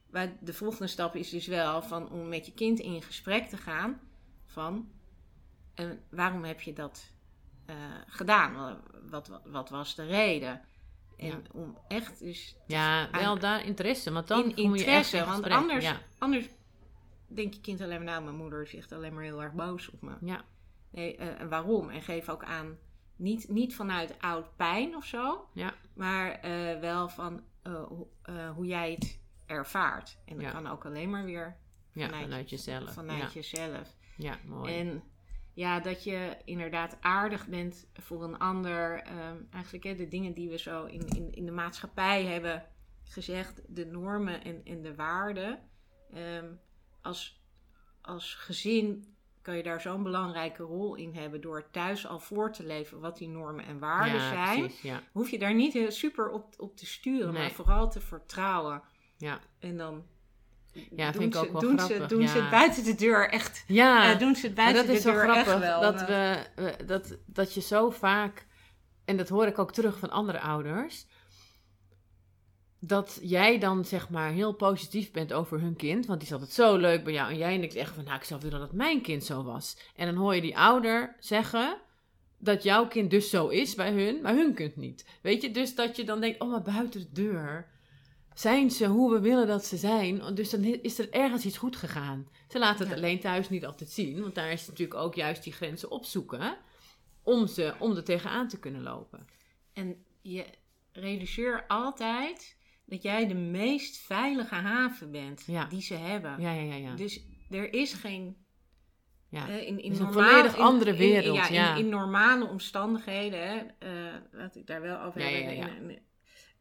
Maar de volgende stap is dus wel van om met je kind in gesprek te gaan van en waarom heb je dat uh, gedaan? Wat, wat, wat was de reden? En om echt dus... Ja, wel daar interesse. Want dan in interesse, je echt want anders, anders denk je kind alleen maar... Nou, mijn moeder is echt alleen maar heel erg boos op me. Ja. Nee, uh, en waarom? En geef ook aan, niet, niet vanuit oud pijn of zo. Ja. Maar uh, wel van hoe jij het ervaart. En dat kan ook alleen maar weer vanuit, ja, vanuit jezelf. Vanuit jezelf. Ja, mooi. En ja, dat je inderdaad aardig bent voor een ander. Ehm, eigenlijk hè, de dingen die we zo in, in, in de maatschappij hebben gezegd, de normen en, en de waarden. Ehm, als, als gezin kan je daar zo'n belangrijke rol in hebben door thuis al voor te leven wat die normen en waarden zijn. Precies, ja. Hoef je daar niet heel super op, op te sturen, maar vooral te vertrouwen. Ja. En dan ja, doen vind ik ook wel doen grappig. Ze, doen ze het buiten de deur echt. Ja, uh, doen ze het buiten dat de deur grappig, echt wel. Dat, we, dat, dat je zo vaak, en dat hoor ik ook terug van andere ouders, dat jij dan zeg maar heel positief bent over hun kind, want die is altijd zo leuk bij jou. En jij niks echt van, nou ik zou willen dat mijn kind zo was. En dan hoor je die ouder zeggen dat jouw kind dus zo is bij hun, maar hun kind niet. Weet je, dus dat je dan denkt, oh maar buiten de deur zijn ze hoe we willen dat ze zijn. Dus dan is er ergens iets goed gegaan. Ze laten het alleen thuis niet altijd zien. Want daar is natuurlijk ook juist die grenzen opzoeken. Om, ze, om er tegenaan te kunnen lopen. En je realiseer altijd dat jij de meest veilige haven bent die ze hebben. Ja, ja, ja, ja. Dus er is geen... Ja, uh, in, in is een volledig andere wereld. In, ja, In, normale omstandigheden, hè, uh, laat ik daar wel over hebben.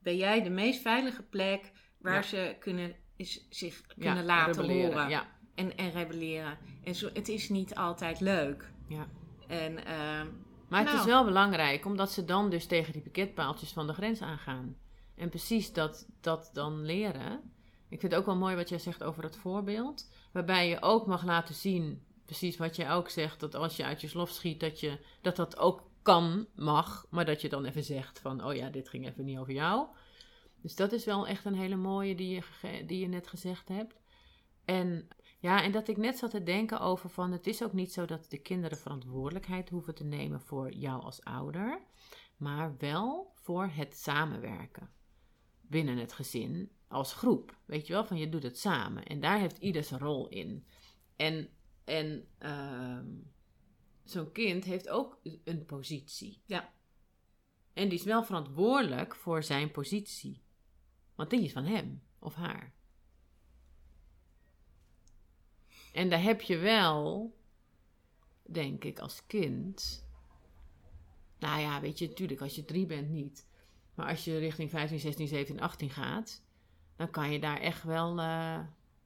Ben jij de meest veilige plek waar ze kunnen, is, zich kunnen laten horen. Ja. En, en rebelleren. En zo, het is niet altijd leuk. Ja. En, uh, maar het is nou. wel belangrijk, omdat ze dan dus tegen die pakketpaaltjes van de grens aangaan. En precies dat, dat dan leren. Ik vind het ook wel mooi wat jij zegt over het voorbeeld. Waarbij je ook mag laten zien precies wat jij ook zegt, dat als je uit je slof schiet, dat je, dat, dat ook kan, mag, maar dat je dan even zegt van, oh ja, dit ging even niet over jou. Dus dat is wel echt een hele mooie die je, die je net gezegd hebt. En ja, en dat ik net zat te denken over van, het is ook niet zo dat de kinderen verantwoordelijkheid hoeven te nemen voor jou als ouder, maar wel voor het samenwerken binnen het gezin als groep. Weet je wel, van je doet het samen. En daar heeft ieder zijn rol in. En, en ehm, zo'n kind heeft ook een positie. Ja. En die is wel verantwoordelijk voor zijn positie. Want die is van hem of haar. En daar heb je wel, denk ik, als kind. Nou ja, weet je, natuurlijk, als je drie bent niet. Maar als je richting 15, 16, 17, 18 gaat, dan kan je daar echt wel uh,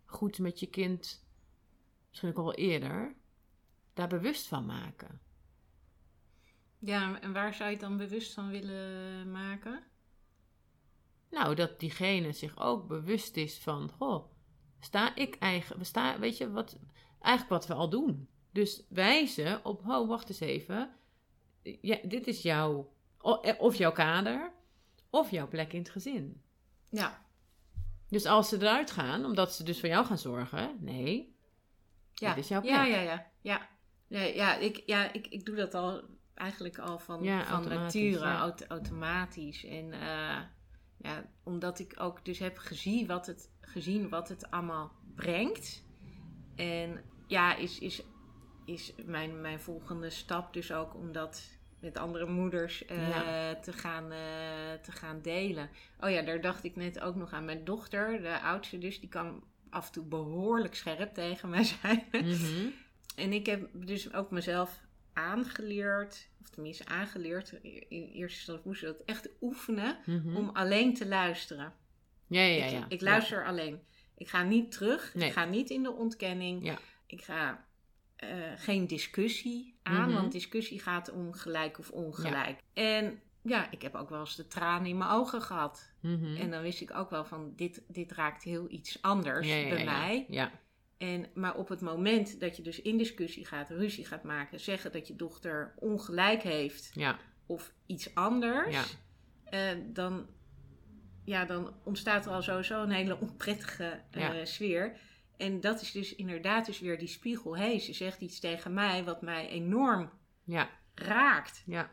goed met je kind, misschien ook al wel eerder, daar bewust van maken. Ja, en waar zou je het dan bewust van willen maken? Nou, dat diegene zich ook bewust is van, goh, sta ik eigenlijk, sta, weet je, wat, eigenlijk wat we al doen. Dus wijzen op, oh, wacht eens even, ja, dit is jouw, of jouw kader, of jouw plek in het gezin. Ja. Dus als ze eruit gaan, omdat ze dus voor jou gaan zorgen, nee, ja. dit is jouw plek. Ja, ja, ja. Ja, nee, ja, ik, ja ik, ik doe dat al eigenlijk al van, ja, van nature, ja. automatisch. En uh, ja, omdat ik ook dus heb gezien wat het, gezien wat het allemaal brengt. En ja, is, is, is mijn, mijn volgende stap dus ook om dat met andere moeders uh, te, gaan, uh, te gaan delen. Oh ja, daar dacht ik net ook nog aan. Mijn dochter, de oudste dus, die kan af en toe behoorlijk scherp tegen mij zijn. Mm en ik heb dus ook mezelf aangeleerd, of tenminste aangeleerd, in eerste instantie moest ik dat echt oefenen, mm om alleen te luisteren. Ja, ja, ja. Ik, ik luister alleen. Ik ga niet terug, ik ga niet in de ontkenning. Ja. Ik ga uh, geen discussie aan, want discussie gaat om gelijk of ongelijk. En ja, ik heb ook wel eens de tranen in mijn ogen gehad. En dan wist ik ook wel van, dit, dit raakt heel iets anders bij mij. Ja. En, maar op het moment dat je dus in discussie gaat, ruzie gaat maken, zeggen dat je dochter ongelijk heeft ja. of iets anders, ja. uh, dan, ja, dan ontstaat er al sowieso een hele onprettige uh, sfeer. En dat is dus inderdaad dus weer die spiegel. Hé, hey, ze zegt iets tegen mij wat mij enorm ja. raakt. Ja.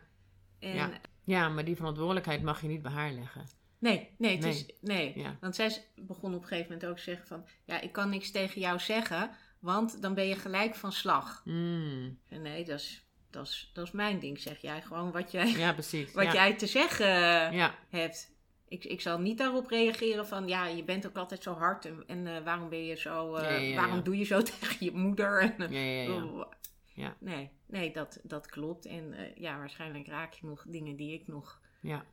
En, ja. ja, maar die verantwoordelijkheid mag je niet bij haar leggen. Nee, nee, het nee. Is, nee. Ja. want zij begon op een gegeven moment ook te zeggen van... ja, ik kan niks tegen jou zeggen, want dan ben je gelijk van slag. Mm. En nee, dat is, dat, is, dat is mijn ding, zeg jij. Gewoon wat jij, ja, precies. wat ja. jij te zeggen hebt. Ik, ik zal niet daarop reageren van... ja, je bent ook altijd zo hard en, en uh, waarom ben je zo... Uh, waarom doe je zo tegen je moeder? En, ja, ja, ja. Nee, nee dat, dat klopt. En uh, ja, waarschijnlijk raak je nog dingen die ik nog... Ja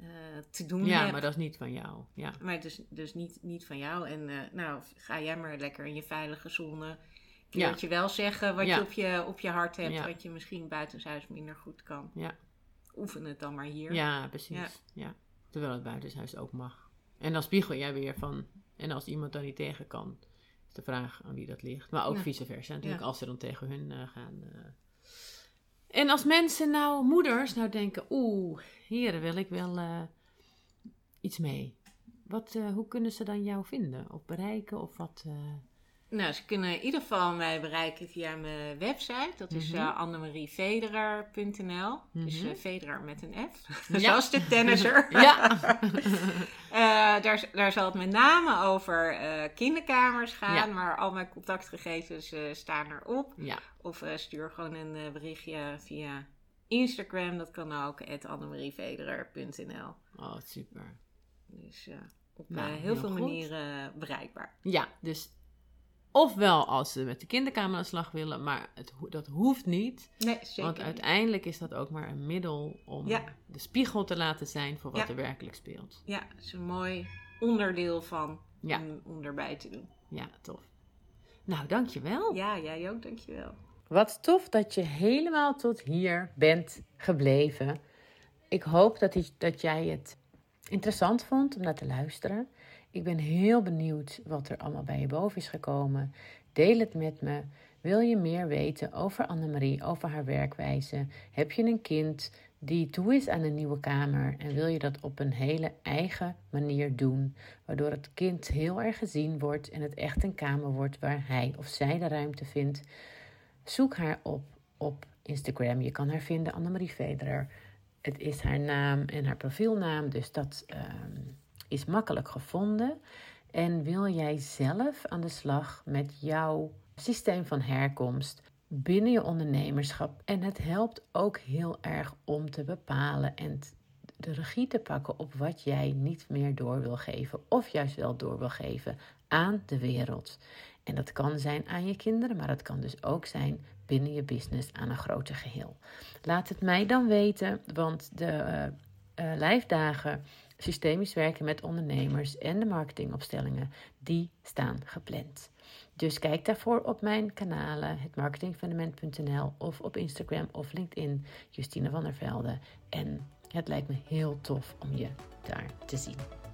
uh, te doen ja, maar dat is niet van jou. Ja. Maar dus, dus niet, niet van jou. En uh, nou, ga jij maar lekker in je veilige zone. Ja. je wel zeggen wat ja. je, op je op je hart hebt. Wat je misschien buitenshuis minder goed kan. Ja. Oefen het dan maar hier. Ja, precies. Ja. Terwijl het buitenshuis ook mag. En dan spiegel jij weer van... En als iemand dan niet tegen kan... Is de vraag aan wie dat ligt. Maar ook vice versa. Natuurlijk als ze dan tegen hun uh, gaan... En als mensen nou, moeders, nou denken, oeh, hier wil ik wel uh, iets mee. Wat, uh, hoe kunnen ze dan jou vinden of bereiken of wat? Uh... Nou, ze kunnen in ieder geval mij bereiken via mijn website. Dat is mm -hmm. uh, annemarievederer.nl. Dus uh, Federer met een F. Ja. Zoals de tennisser. ja. uh, daar, daar zal het met name over kinderkamers gaan. Ja. Maar al mijn contactgegevens staan erop. Ja. Of stuur gewoon een berichtje via Instagram. Dat kan ook. annemarievederer.nl Oh, super. Dus op nou, heel, heel, veel goed. manieren bereikbaar. Ja, dus Ofwel als ze met de kinderkamer aan de slag willen, maar het, dat hoeft niet. Nee, zeker Want uiteindelijk is dat ook maar een middel om ja. de spiegel te laten zijn voor wat ja. er werkelijk speelt. Ja, het is een mooi onderdeel van ja. om, om erbij te doen. Ja, tof. Nou, dankjewel. Ja, jij ook, dankjewel. Wat tof dat je helemaal tot hier bent gebleven. Ik hoop dat, dat jij het interessant vond om naar te luisteren. Ik ben heel benieuwd wat er allemaal bij je boven is gekomen. Deel het met me. Wil je meer weten over Annemarie, over haar werkwijze? Heb je een kind die toe is aan een nieuwe kamer en wil je dat op een hele eigen manier doen, waardoor het kind heel erg gezien wordt en het echt een kamer wordt waar hij of zij de ruimte vindt? Zoek haar op op Instagram. Je kan haar vinden, Annemarie Federer. Het is haar naam en haar profielnaam, dus dat ehm, is makkelijk gevonden. En wil jij zelf aan de slag met jouw systeem van herkomst binnen je ondernemerschap? En het helpt ook heel erg om te bepalen en de regie te pakken op wat jij niet meer door wil geven, of juist wel door wil geven aan de wereld. En dat kan zijn aan je kinderen, maar dat kan dus ook zijn binnen je business aan een groter geheel. Laat het mij dan weten, want de uh, uh, lijfdagen systemisch werken met ondernemers en de marketingopstellingen, die staan gepland. Dus kijk daarvoor op mijn kanalen, hetmarketingfundament.nl of op Instagram of LinkedIn, Justine van der Velde. En het lijkt me heel tof om je daar te zien.